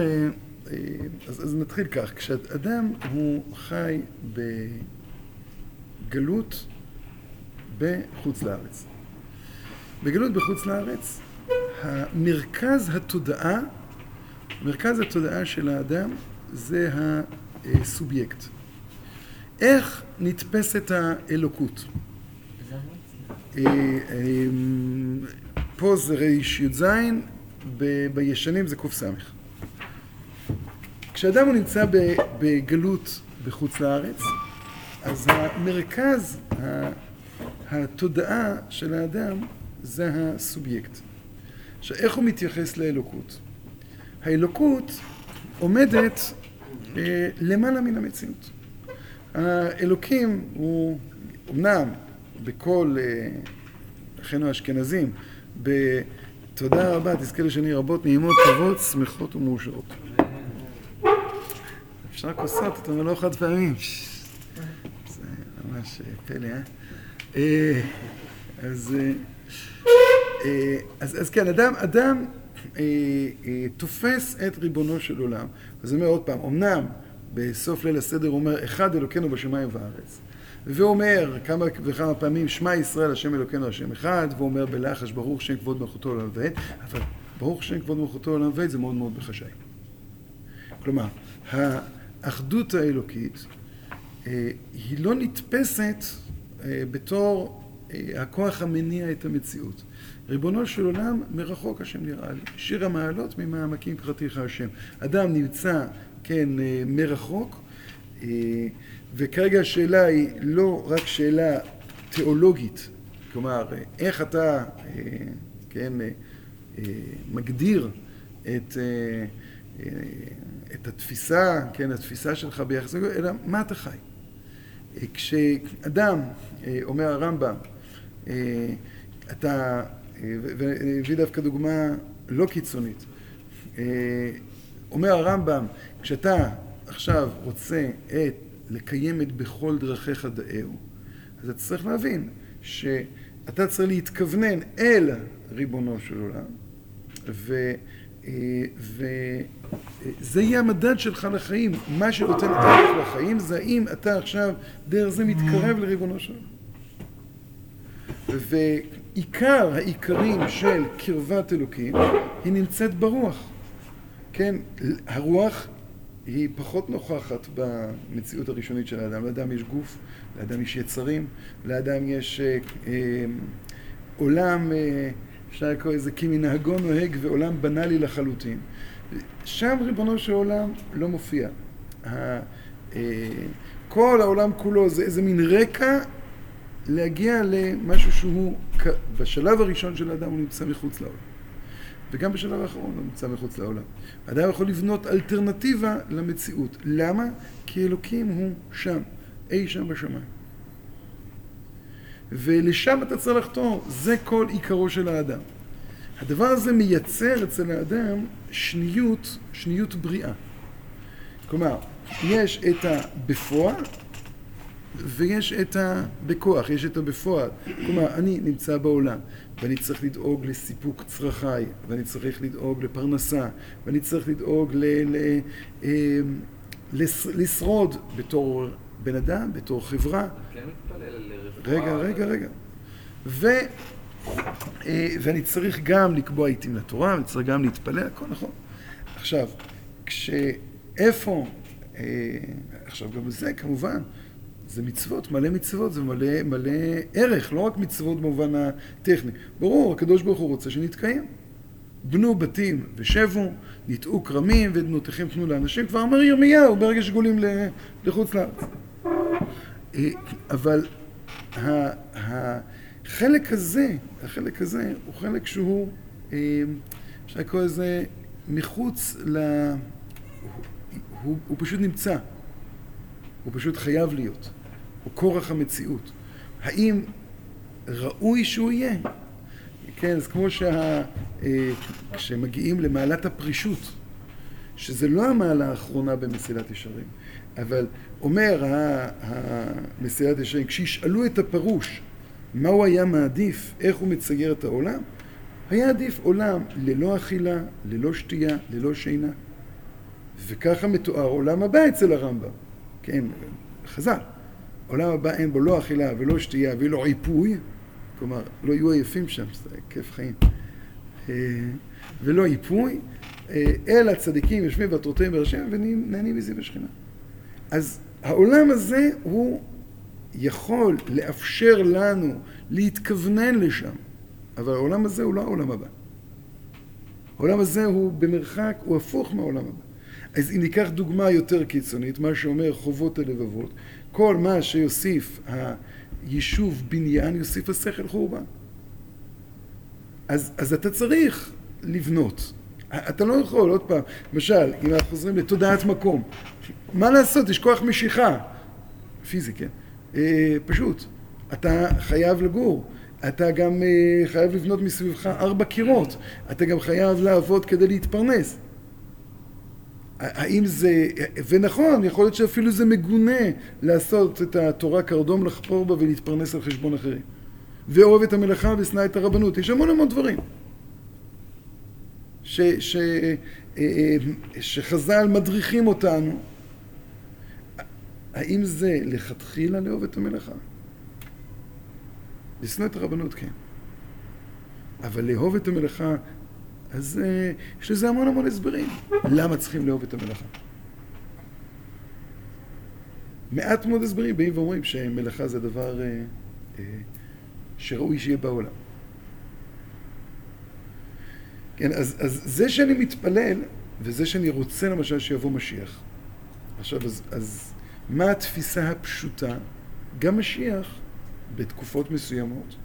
אז, אז נתחיל כך, כשאדם הוא חי בגלות בחוץ לארץ. בגלות בחוץ לארץ, המרכז התודעה, מרכז התודעה של האדם זה הסובייקט. איך נתפסת האלוקות? אה, אה, פה זה רי"ז, בישנים זה קס. כשאדם הוא נמצא בגלות בחוץ לארץ, אז המרכז התודעה של האדם זה הסובייקט. עכשיו, איך הוא מתייחס לאלוקות? האלוקות עומדת אה, למעלה מן המציאות. האלוקים הוא, אמנם בכל אה, אחינו האשכנזים, בתודה רבה, תזכה לשני רבות, נעימות, טובות, שמחות ומאושרות. אפשר כוסות, אתה אומר לא חד פעמים. זה ממש אה, פלא, אה? אה, אז, אה, אה, אז, אז כן, אדם, אדם תופס את ריבונו של עולם. אז אני אומר עוד פעם, אמנם בסוף ליל הסדר הוא אומר, אחד אלוקינו בשמיים ובארץ. ואומר כמה וכמה פעמים, שמע ישראל השם אלוקינו השם אחד, והוא אומר בלחש, ברוך שם כבוד מלכותו לעולם ועד, אבל ברוך שם כבוד מלכותו לעולם ועד זה מאוד מאוד בחשאי. כלומר, האחדות האלוקית היא לא נתפסת אה, בתור אה, הכוח המניע את המציאות. ריבונו של עולם, מרחוק השם נראה לי. שיר המעלות ממעמקים קראתיך השם. אדם נמצא, כן, אה, מרחוק, וכרגע השאלה היא לא רק שאלה תיאולוגית, כלומר, איך אתה, כן, מגדיר את, את התפיסה, כן, התפיסה שלך ביחס, אלא מה אתה חי. כשאדם, אה, אומר הרמב"ם, אה, אתה, אה, והביא דווקא דוגמה לא קיצונית, אומר הרמב"ם, כשאתה עכשיו רוצה את, לקיים את בכל דרכיך דאהו, אז אתה צריך להבין שאתה צריך להתכוונן אל ריבונו של עולם, ו... וזה יהיה המדד שלך לחיים. מה שנותן ערך לחיים זה האם אתה עכשיו דרך זה מתקרב לריבונו שלנו. ועיקר העיקרים של קרבת אלוקים היא נמצאת ברוח. כן, הרוח היא פחות נוכחת במציאות הראשונית של האדם. לאדם יש גוף, לאדם יש יצרים, לאדם יש אה, אה, עולם, אה, אפשר לקרוא לזה כמנהגו נוהג ועולם בנאלי לחלוטין. שם ריבונו של עולם לא מופיע. אה, כל העולם כולו זה איזה מין רקע להגיע למשהו שהוא, בשלב הראשון של האדם הוא נמצא מחוץ לעולם. וגם בשלב האחרון הוא נמצא מחוץ לעולם. האדם יכול לבנות אלטרנטיבה למציאות. למה? כי אלוקים הוא שם, אי שם בשמיים. ולשם אתה צריך לחתור, זה כל עיקרו של האדם. הדבר הזה מייצר אצל האדם שניות, שניות בריאה. כלומר, יש את הבפועל ויש את הבכוח, יש את הבפועל. כלומר, אני נמצא בעולם, ואני צריך לדאוג לסיפוק צרכיי, ואני צריך לדאוג לפרנסה, ואני צריך לדאוג ל, ל, אה, לס, לשרוד בתור בן אדם, בתור חברה. כן מתפלל לרפואה. רגע, רגע, רגע. ו, ואני צריך גם לקבוע עיתים לתורה, ואני צריך גם להתפלל, הכל נכון. עכשיו, כשאיפה, אה, עכשיו גם זה כמובן, זה מצוות, מלא מצוות, זה מלא, מלא ערך, לא רק מצוות במובן הטכני. ברור, הקדוש ברוך הוא רוצה שנתקיים. בנו בתים ושבו, ניטעו כרמים ודנותיכם תנו לאנשים, כבר אמר ירמיהו ברגע שגולים לחוץ לארץ. אה, אבל החלק הזה, החלק הזה הוא חלק שהוא, אה, אפשר לקרוא לזה, מחוץ ל... הוא, הוא, הוא פשוט נמצא. הוא פשוט חייב להיות. הוא כורח המציאות. האם ראוי שהוא יהיה? כן, אז כמו שה... אה, כשמגיעים למעלת הפרישות, שזה לא המעלה האחרונה במסילת ישרים, אבל אומר המסילת ישרים, כשישאלו את הפרוש מה הוא היה מעדיף, איך הוא מצייר את העולם, היה עדיף עולם ללא אכילה, ללא שתייה, ללא שינה. וככה מתואר עולם הבא אצל הרמב"ם, כן, חז"ל. עולם הבא אין בו לא אכילה ולא שתייה ולא עיפוי, כלומר, לא יהיו עייפים שם, זה כיף חיים. אה, ולא עיפוי, אה, אלא צדיקים יושבים ועטרותיהם בראשיהם ונהנים מזה בשכינה. אז העולם הזה הוא יכול לאפשר לנו להתכוונן לשם, אבל העולם הזה הוא לא העולם הבא. העולם הזה הוא במרחק, הוא הפוך מהעולם הבא. אז אם ניקח דוגמה יותר קיצונית, מה שאומר חובות הלבבות, כל מה שיוסיף היישוב בניין, יוסיף השכל חורבן. אז, אז אתה צריך לבנות. אתה לא יכול, עוד פעם, למשל, אם אנחנו חוזרים לתודעת מקום, מה לעשות? יש כוח משיכה, פיזי, כן? אה, פשוט. אתה חייב לגור. אתה גם אה, חייב לבנות מסביבך ארבע קירות. אתה גם חייב לעבוד כדי להתפרנס. האם זה, ונכון, יכול להיות שאפילו זה מגונה לעשות את התורה קרדום לחפור בה ולהתפרנס על חשבון אחרים. ואוהב את המלאכה ושנא את הרבנות. יש המון המון דברים. ש, ש, אה, שחז"ל מדריכים אותנו. האם זה לכתחילה לאהוב את המלאכה? לשנוא את הרבנות, כן. אבל לאהוב את המלאכה אז uh, יש לזה המון המון הסברים. למה צריכים לאהוב את המלאכה? מעט מאוד הסברים באים ואומרים שמלאכה זה דבר uh, uh, שראוי שיהיה בעולם. כן, אז, אז זה שאני מתפלל, וזה שאני רוצה למשל שיבוא משיח. עכשיו, אז, אז מה התפיסה הפשוטה? גם משיח, בתקופות מסוימות,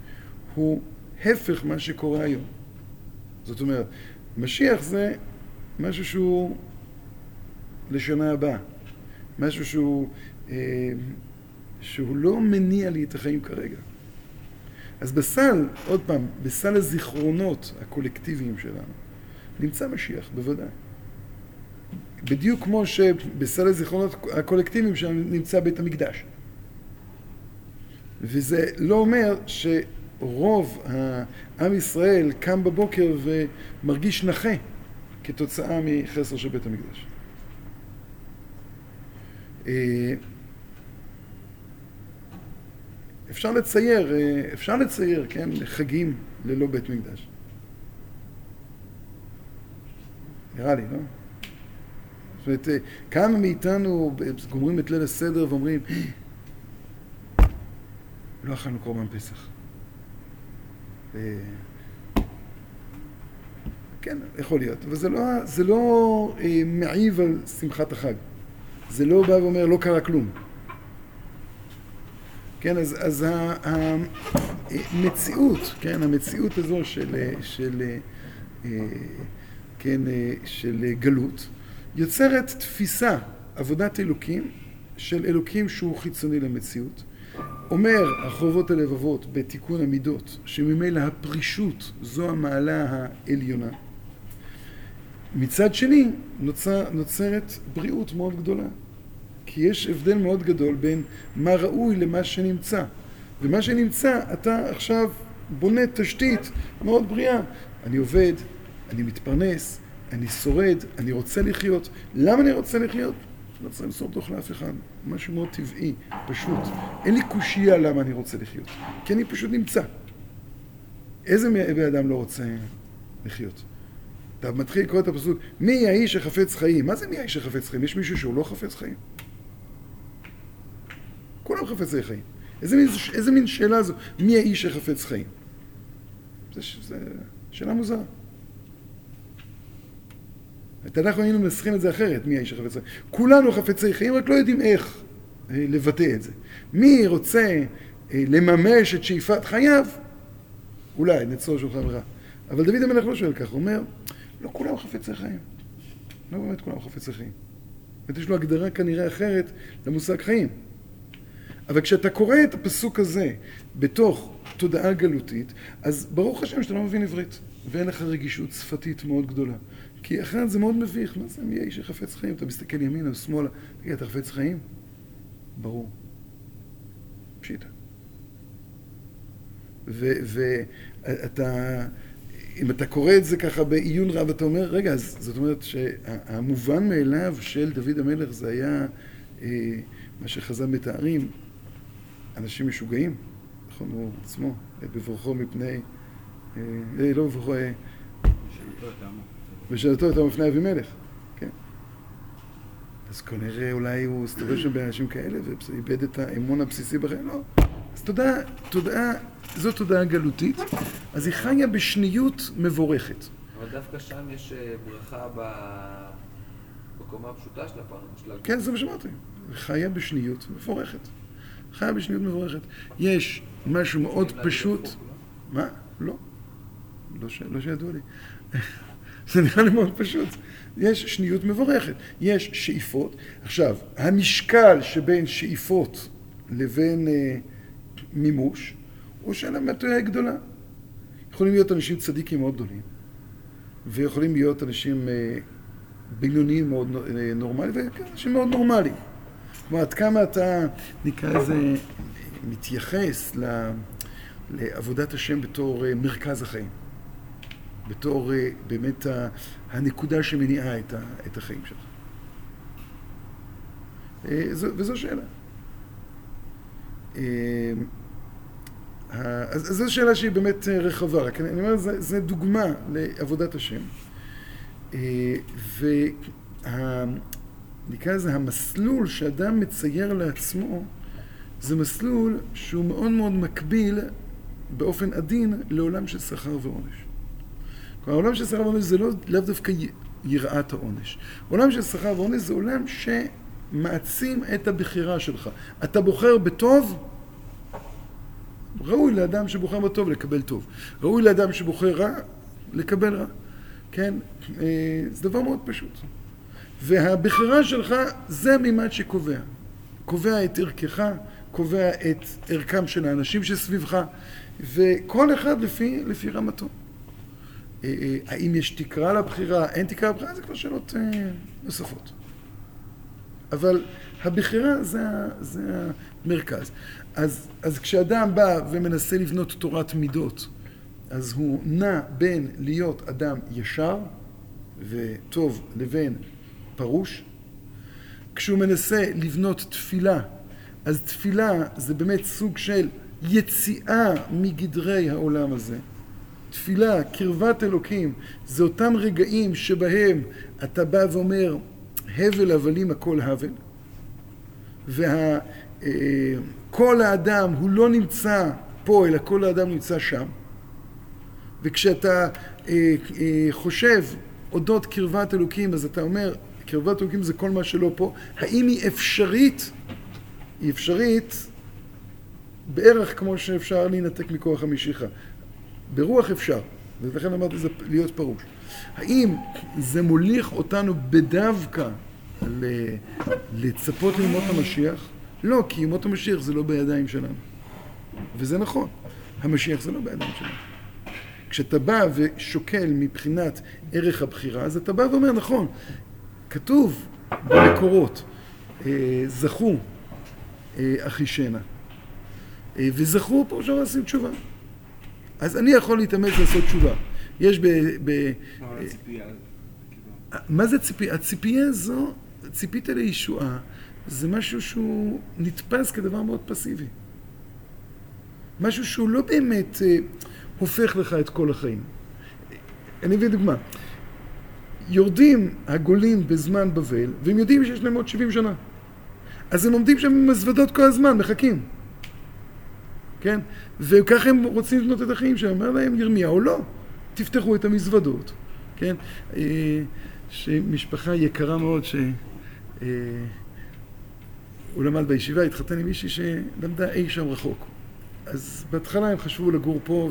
הוא הפך מה שקורה היום. זאת אומרת, משיח זה משהו שהוא לשנה הבאה, משהו שהוא, אה, שהוא לא מניע לי את החיים כרגע. אז בסל, עוד פעם, בסל הזיכרונות הקולקטיביים שלנו, נמצא משיח, בוודאי. בדיוק כמו שבסל הזיכרונות הקולקטיביים שלנו נמצא בית המקדש. וזה לא אומר ש... רוב העם ישראל קם בבוקר ומרגיש נכה כתוצאה מחסר של בית המקדש. אה, אפשר לצייר, אה, אפשר לצייר, כן, חגים ללא בית מקדש. נראה לי, לא? זאת אומרת, אה, כמה מאיתנו גומרים את ליל הסדר ואומרים, לא אכלנו קורבן פסח. כן, יכול להיות, אבל זה לא, זה לא אה, מעיב על שמחת החג. זה לא בא ואומר, לא קרה כלום. כן, אז, אז המציאות, כן, המציאות הזו של, של, אה, כן, של גלות, יוצרת תפיסה, עבודת אלוקים, של אלוקים שהוא חיצוני למציאות. אומר החובות הלבבות בתיקון המידות, שממילא הפרישות זו המעלה העליונה. מצד שני, נוצר, נוצרת בריאות מאוד גדולה. כי יש הבדל מאוד גדול בין מה ראוי למה שנמצא. ומה שנמצא, אתה עכשיו בונה תשתית מאוד בריאה. אני עובד, אני מתפרנס, אני שורד, אני רוצה לחיות. למה אני רוצה לחיות? לא צריך למסור דוח לאף אחד. משהו מאוד טבעי, פשוט. אין לי קושייה למה אני רוצה לחיות. כי אני פשוט נמצא. איזה בן אדם לא רוצה לחיות? אתה מתחיל לקרוא את הפסוק, מי האיש שחפץ חיים? מה זה מי האיש שחפץ חיים? יש מישהו שהוא לא חפץ חיים? כולם חפצי חיים. איזה מין, איזה מין שאלה זו? מי האיש שחפץ חיים? זו שאלה מוזרה. אנחנו היינו מנסחים את זה אחרת, מי האיש החפץ חיים. כולנו חפצי חיים, רק לא יודעים איך אה, לבטא את זה. מי רוצה אה, לממש את שאיפת חייו? אולי, נצור שולחן רע. אבל דוד המלך לא שואל כך, הוא אומר, לא כולם חפצי חיים. לא באמת כולם חפצי חיים. באמת יש לו הגדרה כנראה אחרת למושג חיים. אבל כשאתה קורא את הפסוק הזה בתוך תודעה גלותית, אז ברוך השם שאתה לא מבין עברית, ואין לך רגישות שפתית מאוד גדולה. כי אחרת זה מאוד מביך, מה זה מי האיש שחפץ חיים? אתה מסתכל ימינה או שמאלה, תגיד, אתה חפץ חיים? ברור. פשיטה. ואתה, אם אתה קורא את זה ככה בעיון רב, אתה אומר, רגע, אז זאת אומרת שהמובן מאליו של דוד המלך זה היה אה, מה שחז"ל מתארים, אנשים משוגעים, נכון, הוא עצמו, בברכו מפני, אה, אה לא בברכו, אה, ושאלתו יותר מפני אבימלך, כן. אז כנראה אולי הוא הסתובב שם באנשים כאלה ואיבד את האמון הבסיסי בחיים, לא. אז תודעה, תודעה, זו תודעה גלותית, אז היא חיה בשניות מבורכת. אבל דווקא שם יש אה, ברכה בקומה הפשוטה של הפרנס. כן, זה מה שאמרתי. חיה בשניות מבורכת. חיה בשניות מבורכת. יש משהו מאוד פשוט... מה? לא. לא, לא שידוע לי. זה נראה לי מאוד פשוט. יש שניות מבורכת, יש שאיפות. עכשיו, המשקל שבין שאיפות לבין אה, מימוש הוא שאלה מטויה גדולה. יכולים להיות אנשים צדיקים מאוד גדולים, ויכולים להיות אנשים אה, בינוניים מאוד אה, נורמליים, ואנשים מאוד נורמליים. כלומר, עד כמה אתה, נקרא לזה, מתייחס לעבודת השם בתור אה, מרכז החיים. בתור אה, באמת הנקודה שמניעה את החיים שלך. אה, וזו שאלה. אז זו שאלה שהיא באמת רחבה, רק אני אומר, זו דוגמה לעבודת השם. נקרא לזה המסלול שאדם מצייר לעצמו, זה מסלול שהוא מאוד מאוד מקביל באופן עדין לעולם של שכר ועונש. כלומר, העולם של שכר ועונש זה לא, לאו דווקא יראת העונש. עולם של שכר ועונש זה עולם שמעצים את הבחירה שלך. אתה בוחר בטוב, ראוי לאדם שבוחר בטוב לקבל טוב. ראוי לאדם שבוחר רע, לקבל רע. כן? אה, זה דבר מאוד פשוט. והבחירה שלך זה המימד שקובע. קובע את ערכך, קובע את ערכם של האנשים שסביבך, וכל אחד לפי, לפי רמתו. אה, אה, האם יש תקרה לבחירה, אין תקרה לבחירה, זה כבר שאלות אה, נוספות. אבל הבחירה זה, זה המרכז. אז, אז כשאדם בא ומנסה לבנות תורת מידות, אז הוא נע בין להיות אדם ישר וטוב לבין פרוש. כשהוא מנסה לבנות תפילה, אז תפילה זה באמת סוג של יציאה מגדרי העולם הזה. תפילה, קרבת אלוקים, זה אותם רגעים שבהם אתה בא ואומר, הבל הבלים הכל הבל, וכל האדם הוא לא נמצא פה, אלא כל האדם נמצא שם. וכשאתה אה, אה, חושב אודות קרבת אלוקים, אז אתה אומר, קרבת אלוקים זה כל מה שלא פה. האם היא אפשרית? היא אפשרית בערך כמו שאפשר להינתק מכוח המשיכה. ברוח אפשר, ולכן אמרתי זה להיות פרוש. האם זה מוליך אותנו בדווקא לצפות לימות המשיח? לא, כי ימות המשיח זה לא בידיים שלנו. וזה נכון, המשיח זה לא בידיים שלנו. כשאתה בא ושוקל מבחינת ערך הבחירה, אז אתה בא ואומר, נכון, כתוב במקורות, אה, זכו אה, אחישנה, אה, וזכו פה שם לשים תשובה. אז אני יכול להתאמץ לעשות תשובה. יש ב... ב מה זה ציפייה? הציפייה הזו, ציפית לישועה, זה משהו שהוא נתפס כדבר מאוד פסיבי. משהו שהוא לא באמת אה, הופך לך את כל החיים. אני אביא דוגמה. יורדים הגולים בזמן בבל, והם יודעים שיש להם עוד 70 שנה. אז הם עומדים שם עם מזוודות כל הזמן, מחכים. כן? וככה הם רוצים לבנות את החיים שלהם. אומר להם ירמיהו, לא, תפתחו את המזוודות, כן? אה, שמשפחה יקרה מאוד, שהוא אה, למד בישיבה, התחתן עם מישהי שלמדה אי שם רחוק. אז בהתחלה הם חשבו לגור פה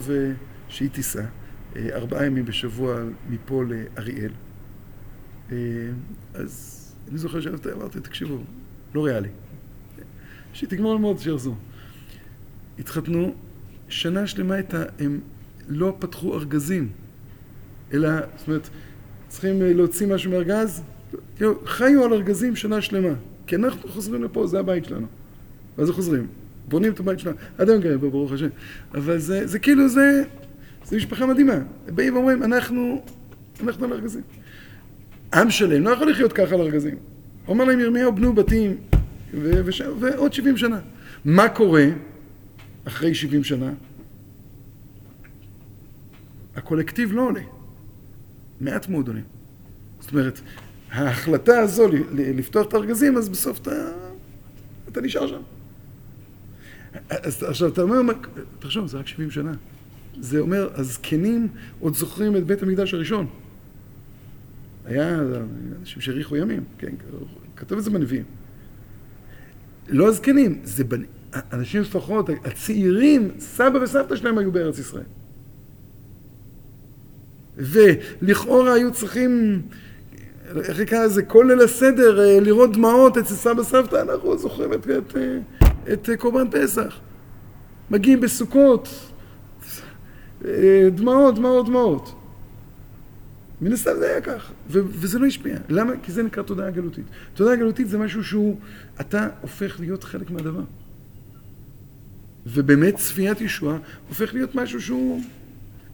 ושהיא תיסע. אה, ארבעה ימים בשבוע מפה לאריאל. אז אני זוכר שאמרתי, תקשיבו, לא ריאלי. שהיא תגמור ללמוד, שיחזור. התחתנו, שנה שלמה הייתה, הם לא פתחו ארגזים, אלא, זאת אומרת, צריכים אה, להוציא משהו מארגז, כאילו, חיו על ארגזים שנה שלמה, כי אנחנו חוזרים לפה, זה הבית שלנו. ואז חוזרים, בונים את הבית שלנו, עד היום גרים פה, ברוך השם. אבל זה, זה כאילו, זה, זה משפחה מדהימה. באים ואומרים, אנחנו, אנחנו על ארגזים. עם שלם לא יכול לחיות ככה על ארגזים. אומר להם ירמיהו, בנו בתים, ועוד 70 שנה. מה קורה? אחרי 70 שנה, הקולקטיב לא עולה. מעט מאוד עולים. זאת אומרת, ההחלטה הזו לפתוח את הארגזים, אז בסוף אתה, אתה נשאר שם. אז עכשיו אתה אומר, תחשוב, זה רק 70 שנה. זה אומר, הזקנים עוד זוכרים את בית המקדש הראשון. היה אנשים שהאריכו ימים, כן, כתוב את זה בנביאים. לא הזקנים, זה בנים. אנשים לפחות, הצעירים, סבא וסבתא שלהם היו בארץ ישראל. ולכאורה היו צריכים, איך נקרא לזה, כל ליל הסדר, אה, לראות דמעות אצל סבא וסבתא, אנחנו זוכרים את, את, את קורבן פסח. מגיעים בסוכות, אה, דמעות, דמעות, דמעות. מן הסתם זה היה כך, וזה לא השפיע. למה? כי זה נקרא תודעה גלותית. תודעה גלותית זה משהו שהוא, אתה הופך להיות חלק מהדבר. ובאמת צפיית ישועה הופך להיות משהו שהוא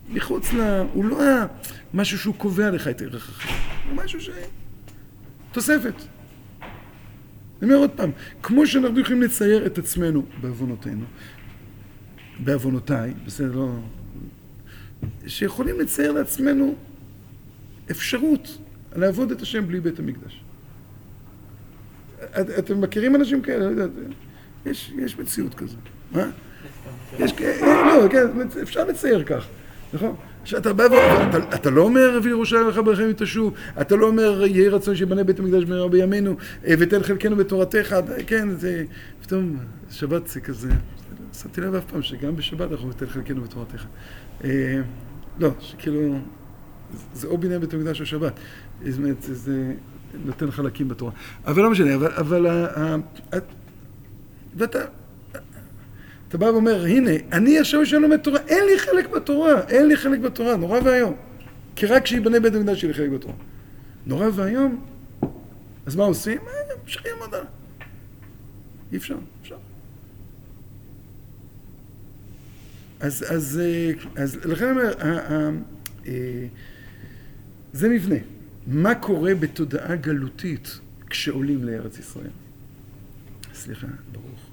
מחוץ ל... הוא לא משהו שהוא קובע לך את ערך החיים, הוא משהו ש... תוספת. אני אומר עוד פעם, כמו שאנחנו יכולים לצייר את עצמנו בעוונותינו, בעוונותיי, בסדר, לא... שיכולים לצייר לעצמנו אפשרות לעבוד את השם בלי בית המקדש. את, אתם מכירים אנשים כאלה? לא יודע, יש, יש מציאות כזאת. מה? יש כאלה, לא, כן, אפשר לצייר כך, נכון? שאתה בא ואתה לא אומר וירושלים לך ברכם יתשוב, אתה לא אומר יהי רצון שיבנה בית המקדש במהרה בימינו ותן חלקנו בתורתך, כן, זה, פתאום שבת זה כזה, שמתי לב אף פעם שגם בשבת אנחנו ותן חלקנו בתורתך. אה, לא, שכאילו, זה או בניין בית המקדש או שבת, זאת אומרת, זה נותן חלקים בתורה. אבל לא משנה, אבל, ואתה, אתה בא ואומר, הנה, אני עכשיו שאני לומד תורה, אין לי חלק בתורה, אין לי חלק בתורה, נורא ואיום. כי רק כשיבנה בית המקדש יהיה לי חלק בתורה. נורא ואיום, אז מה עושים? אפשר ללמוד עליו. אי אפשר, אפשר. אז, אז, אה, אז לכן אני אומר, אה, זה מבנה. מה קורה בתודעה גלותית כשעולים לארץ ישראל? סליחה, ברוך.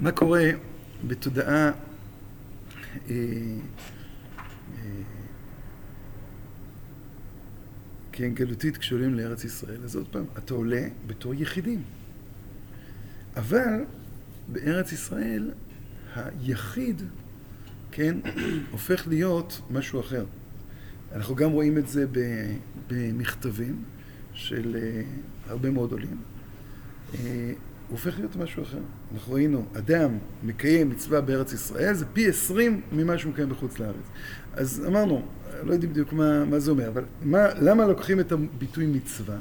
מה קורה בתודעה אה, כן, גלותית כשעולים לארץ ישראל. אז עוד פעם, אתה עולה בתור יחידים. אבל בארץ ישראל היחיד, כן, הופך להיות משהו אחר. אנחנו גם רואים את זה במכתבים של אה, הרבה מאוד עולים. הוא הופך להיות משהו אחר. אנחנו ראינו, אדם מקיים מצווה בארץ ישראל, זה פי עשרים ממה שהוא מקיים בחוץ לארץ. אז אמרנו, לא יודעים בדיוק מה, מה זה אומר, אבל מה, למה לוקחים את הביטוי מצווה?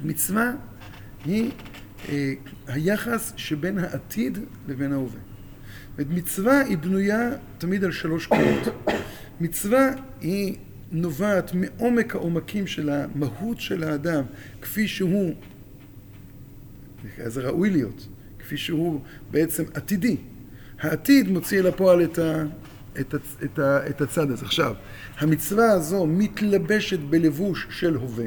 מצווה היא אה, היחס שבין העתיד לבין ההווה. זאת מצווה היא בנויה תמיד על שלוש קולות. מצווה היא נובעת מעומק העומקים של המהות של האדם, כפי שהוא, זה ראוי להיות, כפי שהוא בעצם עתידי. העתיד מוציא אל הפועל את, ה, את, ה, את, ה, את הצד הזה. עכשיו, המצווה הזו מתלבשת בלבוש של הווה,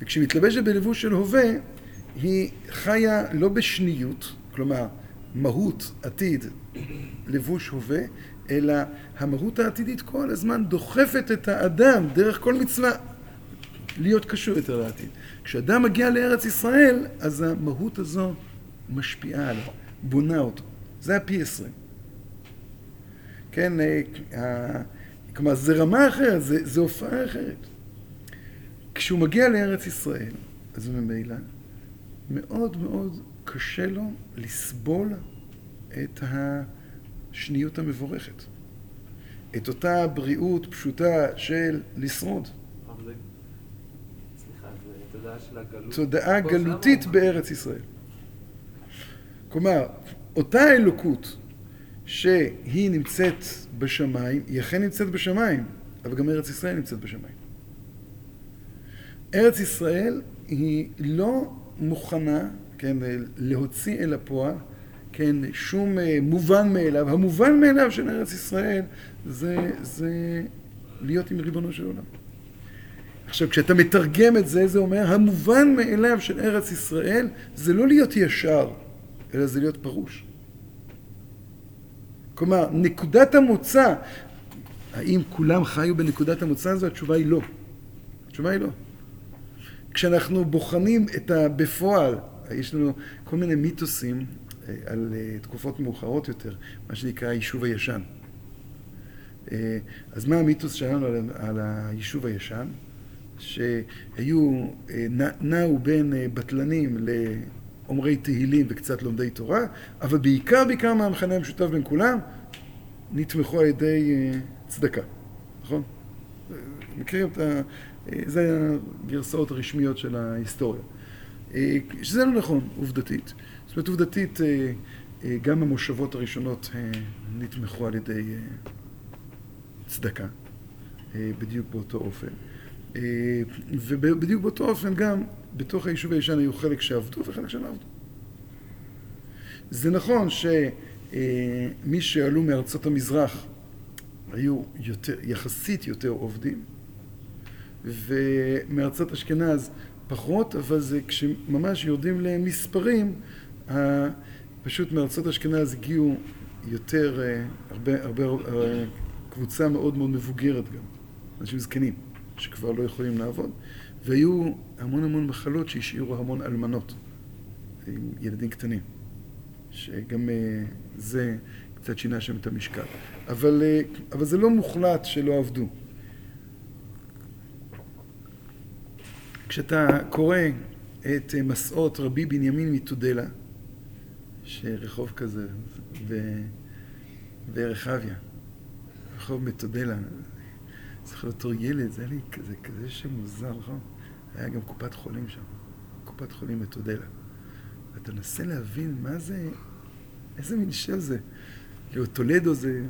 וכשהיא מתלבשת בלבוש של הווה, היא חיה לא בשניות, כלומר, מהות, עתיד, לבוש הווה, אלא המהות העתידית כל הזמן דוחפת את האדם דרך כל מצווה להיות קשור יותר לעתיד. כשאדם מגיע לארץ ישראל, אז המהות הזו משפיעה עליו, בונה אותו. זה הפי עשרים. כן, אה, כלומר, זה רמה אחרת, זה, זה הופעה אחרת. כשהוא מגיע לארץ ישראל, אז ממילא, מאוד מאוד קשה לו לסבול את השניות המבורכת. את אותה בריאות פשוטה של לשרוד. תודעה גלותית בארץ ישראל. כלומר, אותה אלוקות שהיא נמצאת בשמיים, היא אכן נמצאת בשמיים, אבל גם ארץ ישראל נמצאת בשמיים. ארץ ישראל היא לא מוכנה, כן, להוציא אל הפועל, כן, שום אה, מובן מאליו. המובן מאליו של ארץ ישראל זה, זה להיות עם ריבונו של עולם. עכשיו, כשאתה מתרגם את זה, זה אומר, המובן מאליו של ארץ ישראל זה לא להיות ישר, אלא זה להיות פרוש. כלומר, נקודת המוצא, האם כולם חיו בנקודת המוצא הזו? התשובה היא לא. התשובה היא לא. כשאנחנו בוחנים את הבפועל, יש לנו כל מיני מיתוסים אה, על אה, תקופות מאוחרות יותר, מה שנקרא היישוב הישן. אה, אז מה המיתוס שלנו על היישוב הישן? שהיו, נעו בין בטלנים לאומרי תהילים וקצת לומדי תורה, אבל בעיקר, בעיקר מהמכנה המשותף בין כולם, נתמכו על ידי צדקה, נכון? מכירים את ה... זה הגרסאות הרשמיות של ההיסטוריה. שזה לא נכון, עובדתית. זאת אומרת, עובדתית, אה, אה, גם המושבות הראשונות אה, נתמכו על ידי צדקה, בדיוק באותו אופן. ובדיוק באותו אופן גם בתוך היישוב הישן היו חלק שעבדו וחלק שלא עבדו. זה נכון שמי שעלו מארצות המזרח היו יותר, יחסית יותר עובדים, ומארצות אשכנז פחות, אבל זה כשממש יורדים למספרים, פשוט מארצות אשכנז הגיעו יותר, אה, הרבה, הרבה, אה, קבוצה מאוד מאוד מבוגרת גם, אנשים זקנים, שכבר לא יכולים לעבוד, והיו המון המון מחלות שהשאירו המון אלמנות, עם ילדים קטנים, שגם אה, זה קצת שינה שם את המשקל. אבל, אבל זה לא מוחלט שלא עבדו. כשאתה קורא את מסעות רבי בנימין מתודלה, שרחוב כזה. ורחביה, רחוב מתודלה. זוכר אותו ילד, זה לי כזה, כזה שם מוזר, נכון? היה גם קופת חולים שם, קופת חולים מתודלה. ואתה מנסה להבין מה זה, איזה מין שם זה. כאילו, טולדו זה,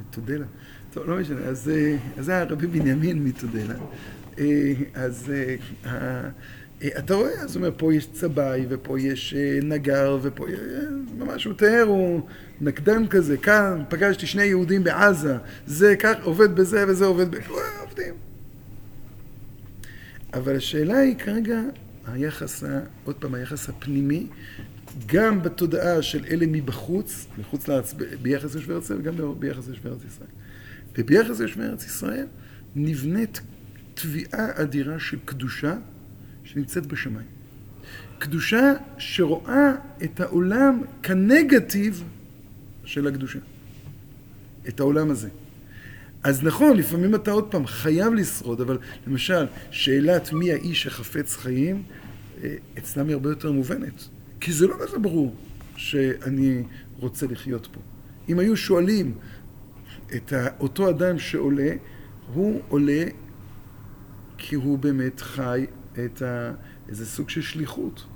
מתודלה. טוב, לא משנה, אז, אז זה היה רבי בנימין מתודלה. אה, אז אה, אה, אתה רואה, אז הוא אומר, פה יש צבעי, ופה יש אה, נגר, ופה, אה, ממש הוא תיאר, הוא נקדן כזה, כאן פגשתי שני יהודים בעזה, זה כך עובד בזה וזה עובד ב... עובדים. אבל השאלה היא כרגע היחס, עוד פעם, היחס הפנימי, גם בתודעה של אלה מבחוץ, מחוץ לארץ, ביחס ליושבי ארץ ישראל, וגם ביחס ליושבי ארץ ישראל. וביחס ליושבי ארץ ישראל נבנית תביעה אדירה של קדושה שנמצאת בשמיים. קדושה שרואה את העולם כנגטיב של הקדושה. את העולם הזה. אז נכון, לפעמים אתה עוד פעם חייב לשרוד, אבל למשל, שאלת מי האיש החפץ חיים, אה, אצלם היא הרבה יותר מובנת. כי זה לא כזה ברור שאני רוצה לחיות פה. אם היו שואלים את אותו אדם שעולה, הוא עולה כי הוא באמת חי את ה... איזה סוג של שליחות.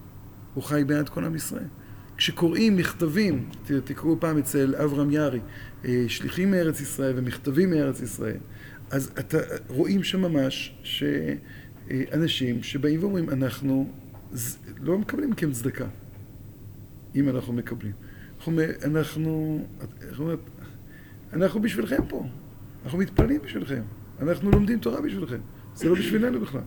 הוא חי בעד כל עם ישראל. כשקוראים מכתבים, תקראו פעם אצל אברהם יארי, אה, שליחים מארץ ישראל ומכתבים מארץ ישראל, אז אתה רואים שם ממש שאנשים שבאים ואומרים, אנחנו לא מקבלים מכם צדקה, אם אנחנו מקבלים. אנחנו, אנחנו, אנחנו בשבילכם פה, אנחנו מתפללים בשבילכם, אנחנו לומדים תורה בשבילכם, זה לא בשבילנו בכלל.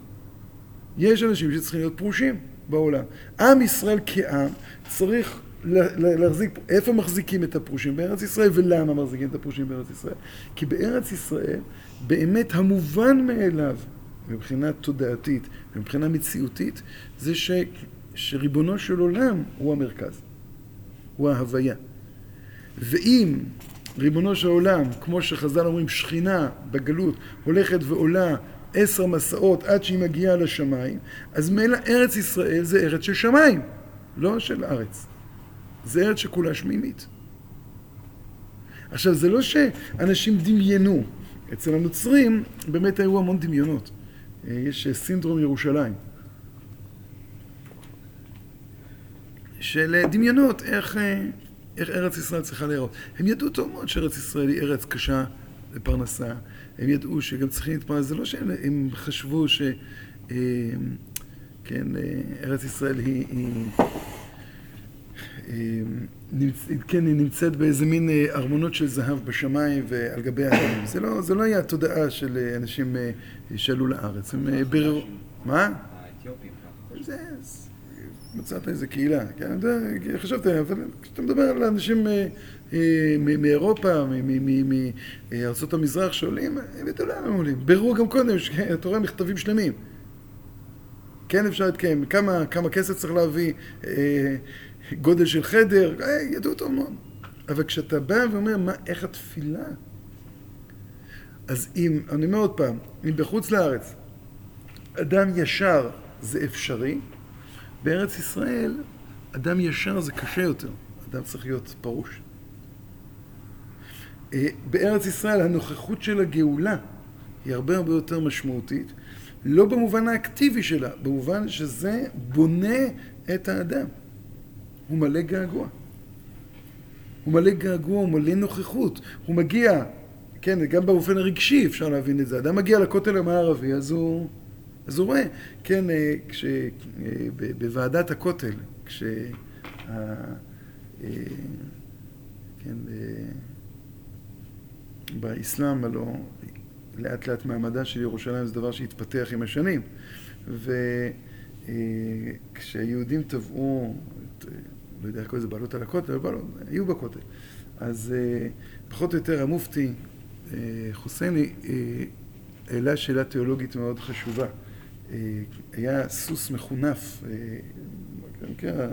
יש אנשים שצריכים להיות פרושים בעולם. עם ישראל כעם צריך להחזיק, איפה מחזיקים את הפרושים? בארץ ישראל, ולמה מחזיקים את הפרושים בארץ ישראל? כי בארץ ישראל, באמת המובן מאליו, מבחינה תודעתית ומבחינה מציאותית, זה ש, שריבונו של עולם הוא המרכז, הוא ההוויה. ואם ריבונו של עולם, כמו שחז"ל אומרים, שכינה בגלות הולכת ועולה עשר מסעות עד שהיא מגיעה לשמיים, אז מילא ארץ ישראל זה ארץ של שמיים, לא של ארץ. זה ארץ שכולה שמימית. עכשיו, זה לא שאנשים דמיינו. אצל הנוצרים באמת היו המון דמיונות. אה, יש אה, סינדרום ירושלים. של אה, דמיונות, איך, איך ארץ ישראל צריכה להיראות. הם ידעו טוב מאוד שארץ ישראל היא ארץ קשה לפרנסה. הם ידעו שגם צריכים להתפרנס. זה לא שהם חשבו ש... כן, ארץ ישראל היא... היא כן, היא נמצאת באיזה מין אה, ארמונות של זהב בשמיים ועל גבי האדמים. זה לא, זה לא היה התודעה של אה, אנשים אה, שעלו לארץ. הם ביררו... מה? האתיופים זה... מצאת איזה קהילה, כן, חשבתי, אבל כשאתה מדבר על אנשים מאירופה, מארצות המזרח שעולים, הם לאן הם עולים. ביררו גם קודם, אתה רואה מכתבים שלמים. כן אפשר להתקיים, כמה, כמה כסף צריך להביא, גודל של חדר, אה, ידעו אותו מאוד. אבל כשאתה בא ואומר, מה, איך התפילה? אז אם, אני אומר עוד פעם, אם בחוץ לארץ אדם ישר זה אפשרי, בארץ ישראל אדם ישר זה קשה יותר, אדם צריך להיות פרוש. אה, בארץ ישראל הנוכחות של הגאולה היא הרבה הרבה יותר משמעותית, לא במובן האקטיבי שלה, במובן שזה בונה את האדם. הוא מלא געגוע. הוא מלא געגוע, הוא מלא נוכחות. הוא מגיע, כן, גם באופן הרגשי אפשר להבין את זה. אדם מגיע לכותל המערבי, אז הוא, אז הוא רואה, כן, אה, כש... אה, בוועדת הכותל, כש... אה, כן, באסלאם הלא לאט לאט מעמדה של ירושלים זה דבר שהתפתח עם השנים וכשהיהודים טבעו את לא יודע איך קוראים לזה, בעלות על הכותל, לא, היו בכותל. אז פחות או יותר המופתי חוסייני העלה שאלה תיאולוגית מאוד חשובה. היה סוס מחונף, כן,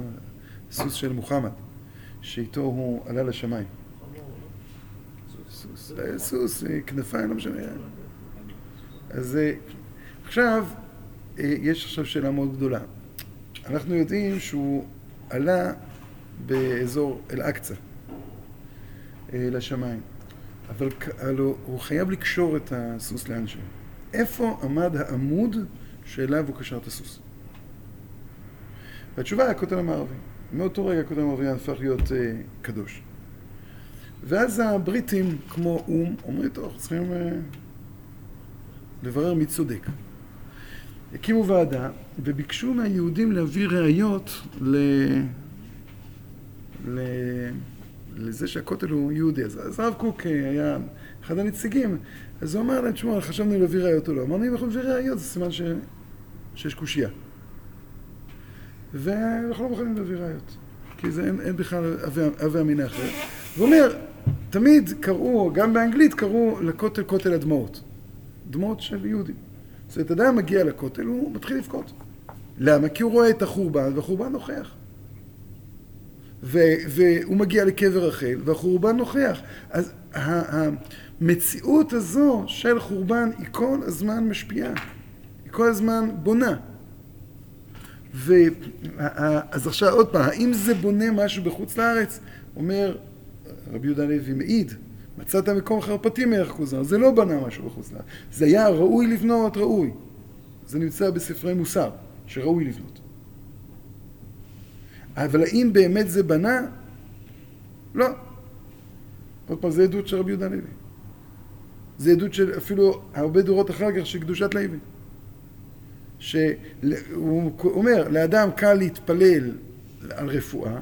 סוס של מוחמד, שאיתו הוא עלה לשמיים. סוס, סוס, כנפיים, לא משנה. אז עכשיו, יש עכשיו שאלה מאוד גדולה. אנחנו יודעים שהוא עלה באזור אל-אקצא אה, לשמיים. אבל הוא חייב לקשור את הסוס לאנשהו. איפה עמד העמוד שאליו הוא קשר את הסוס? והתשובה היא הכותל המערבי. מאותו רגע הכותל המערבי הפך להיות uh, קדוש. ואז הבריטים, כמו או"ם, אומרים, טוב, צריכים uh, לברר מי צודק. הקימו ועדה וביקשו מהיהודים להביא ראיות ל... לזה שהכותל הוא יהודי. אז הרב קוק אה, היה אחד הנציגים, אז הוא אמר להם, תשמעו, חשבנו להביא ראיות או לא. אמרנו, אם אנחנו נביא ראיות, זה סימן ש... שיש קושייה. ואנחנו לא מוכנים להביא ראיות. כי זה אין, אין בכלל הווה אחרת. הוא אומר, תמיד קראו, גם באנגלית קראו לכותל כותל הדמעות. דמעות של יהודים. זאת אומרת, אדם מגיע לכותל, הוא מתחיל לבכות. למה? כי הוא רואה את החורבן, והחורבן נוכח. ו- והוא מגיע לקבר רחל, והחורבן נוכח. אז המציאות הזו של חורבן היא כל הזמן משפיעה. כל הזמן בונה. ו... אז עכשיו עוד פעם, האם זה בונה משהו בחוץ לארץ? אומר רבי יהודה לוי מעיד, מצאת מקום חרפתי מערך כוזר, זה לא בנה משהו בחוץ לארץ. זה היה ראוי לבנות, ראוי. זה נמצא בספרי מוסר, שראוי לבנות. אבל האם באמת זה בנה? לא. עוד פעם, זה עדות של רבי יהודה לוי. זה עדות של אפילו הרבה דורות אחר כך של קדושת לוי. שהוא אומר, לאדם קל להתפלל על רפואה,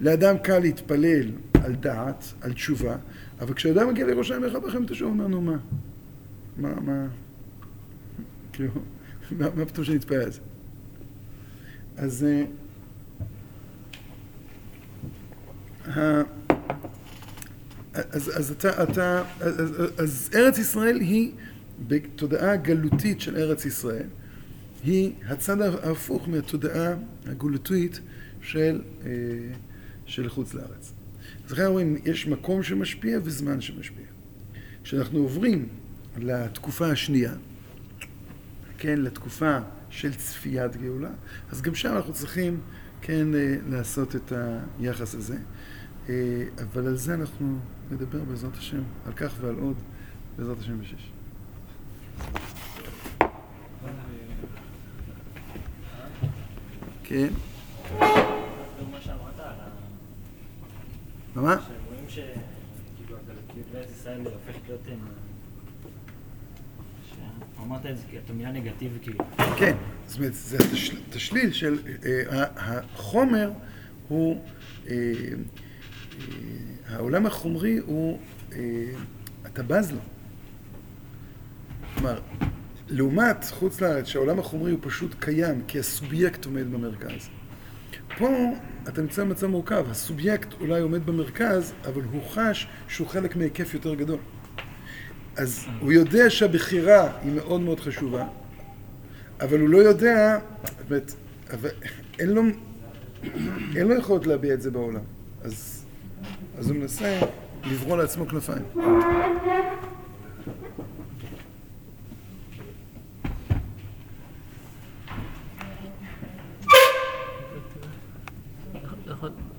לאדם קל להתפלל על דעת, על תשובה, אבל כשאדם מגיע לירושלים איך לכם את השעון, אומר, נו מה? מה, מה? כאילו, מה, מה פתאום שנתפלל על זה? אז... אה, אז, אז, אתה, אתה, אז, אז ארץ ישראל היא בתודעה גלותית של ארץ ישראל. היא הצד ההפוך מהתודעה הגולתית של, אה, של חוץ לארץ. אז לכן אומרים, יש מקום שמשפיע וזמן שמשפיע. כשאנחנו עוברים לתקופה השנייה, כן, לתקופה של צפיית גאולה, אז גם שם אנחנו צריכים, כן, אה, לעשות את היחס הזה. אה, אבל על זה אנחנו נדבר בעזרת השם, על כך ועל עוד, בעזרת השם בשש. כן. מה? אמרת את זה, כי אתה מילה נגטיבי כאילו. כן, זאת אומרת, זה תשליל של החומר הוא, העולם החומרי הוא, אתה בז לו. כלומר, לעומת חוץ לארץ, שהעולם החומרי הוא פשוט קיים, כי הסובייקט עומד במרכז. פה אתה נמצא במצב מורכב, הסובייקט אולי עומד במרכז, אבל הוא חש שהוא חלק מהיקף יותר גדול. אז הוא יודע שהבחירה היא מאוד מאוד חשובה, אבל הוא לא יודע, באמת, אבל אין לו, אין לו יכולת להביע את זה בעולם. אז, אז הוא מנסה לברוא לעצמו כנפיים. hook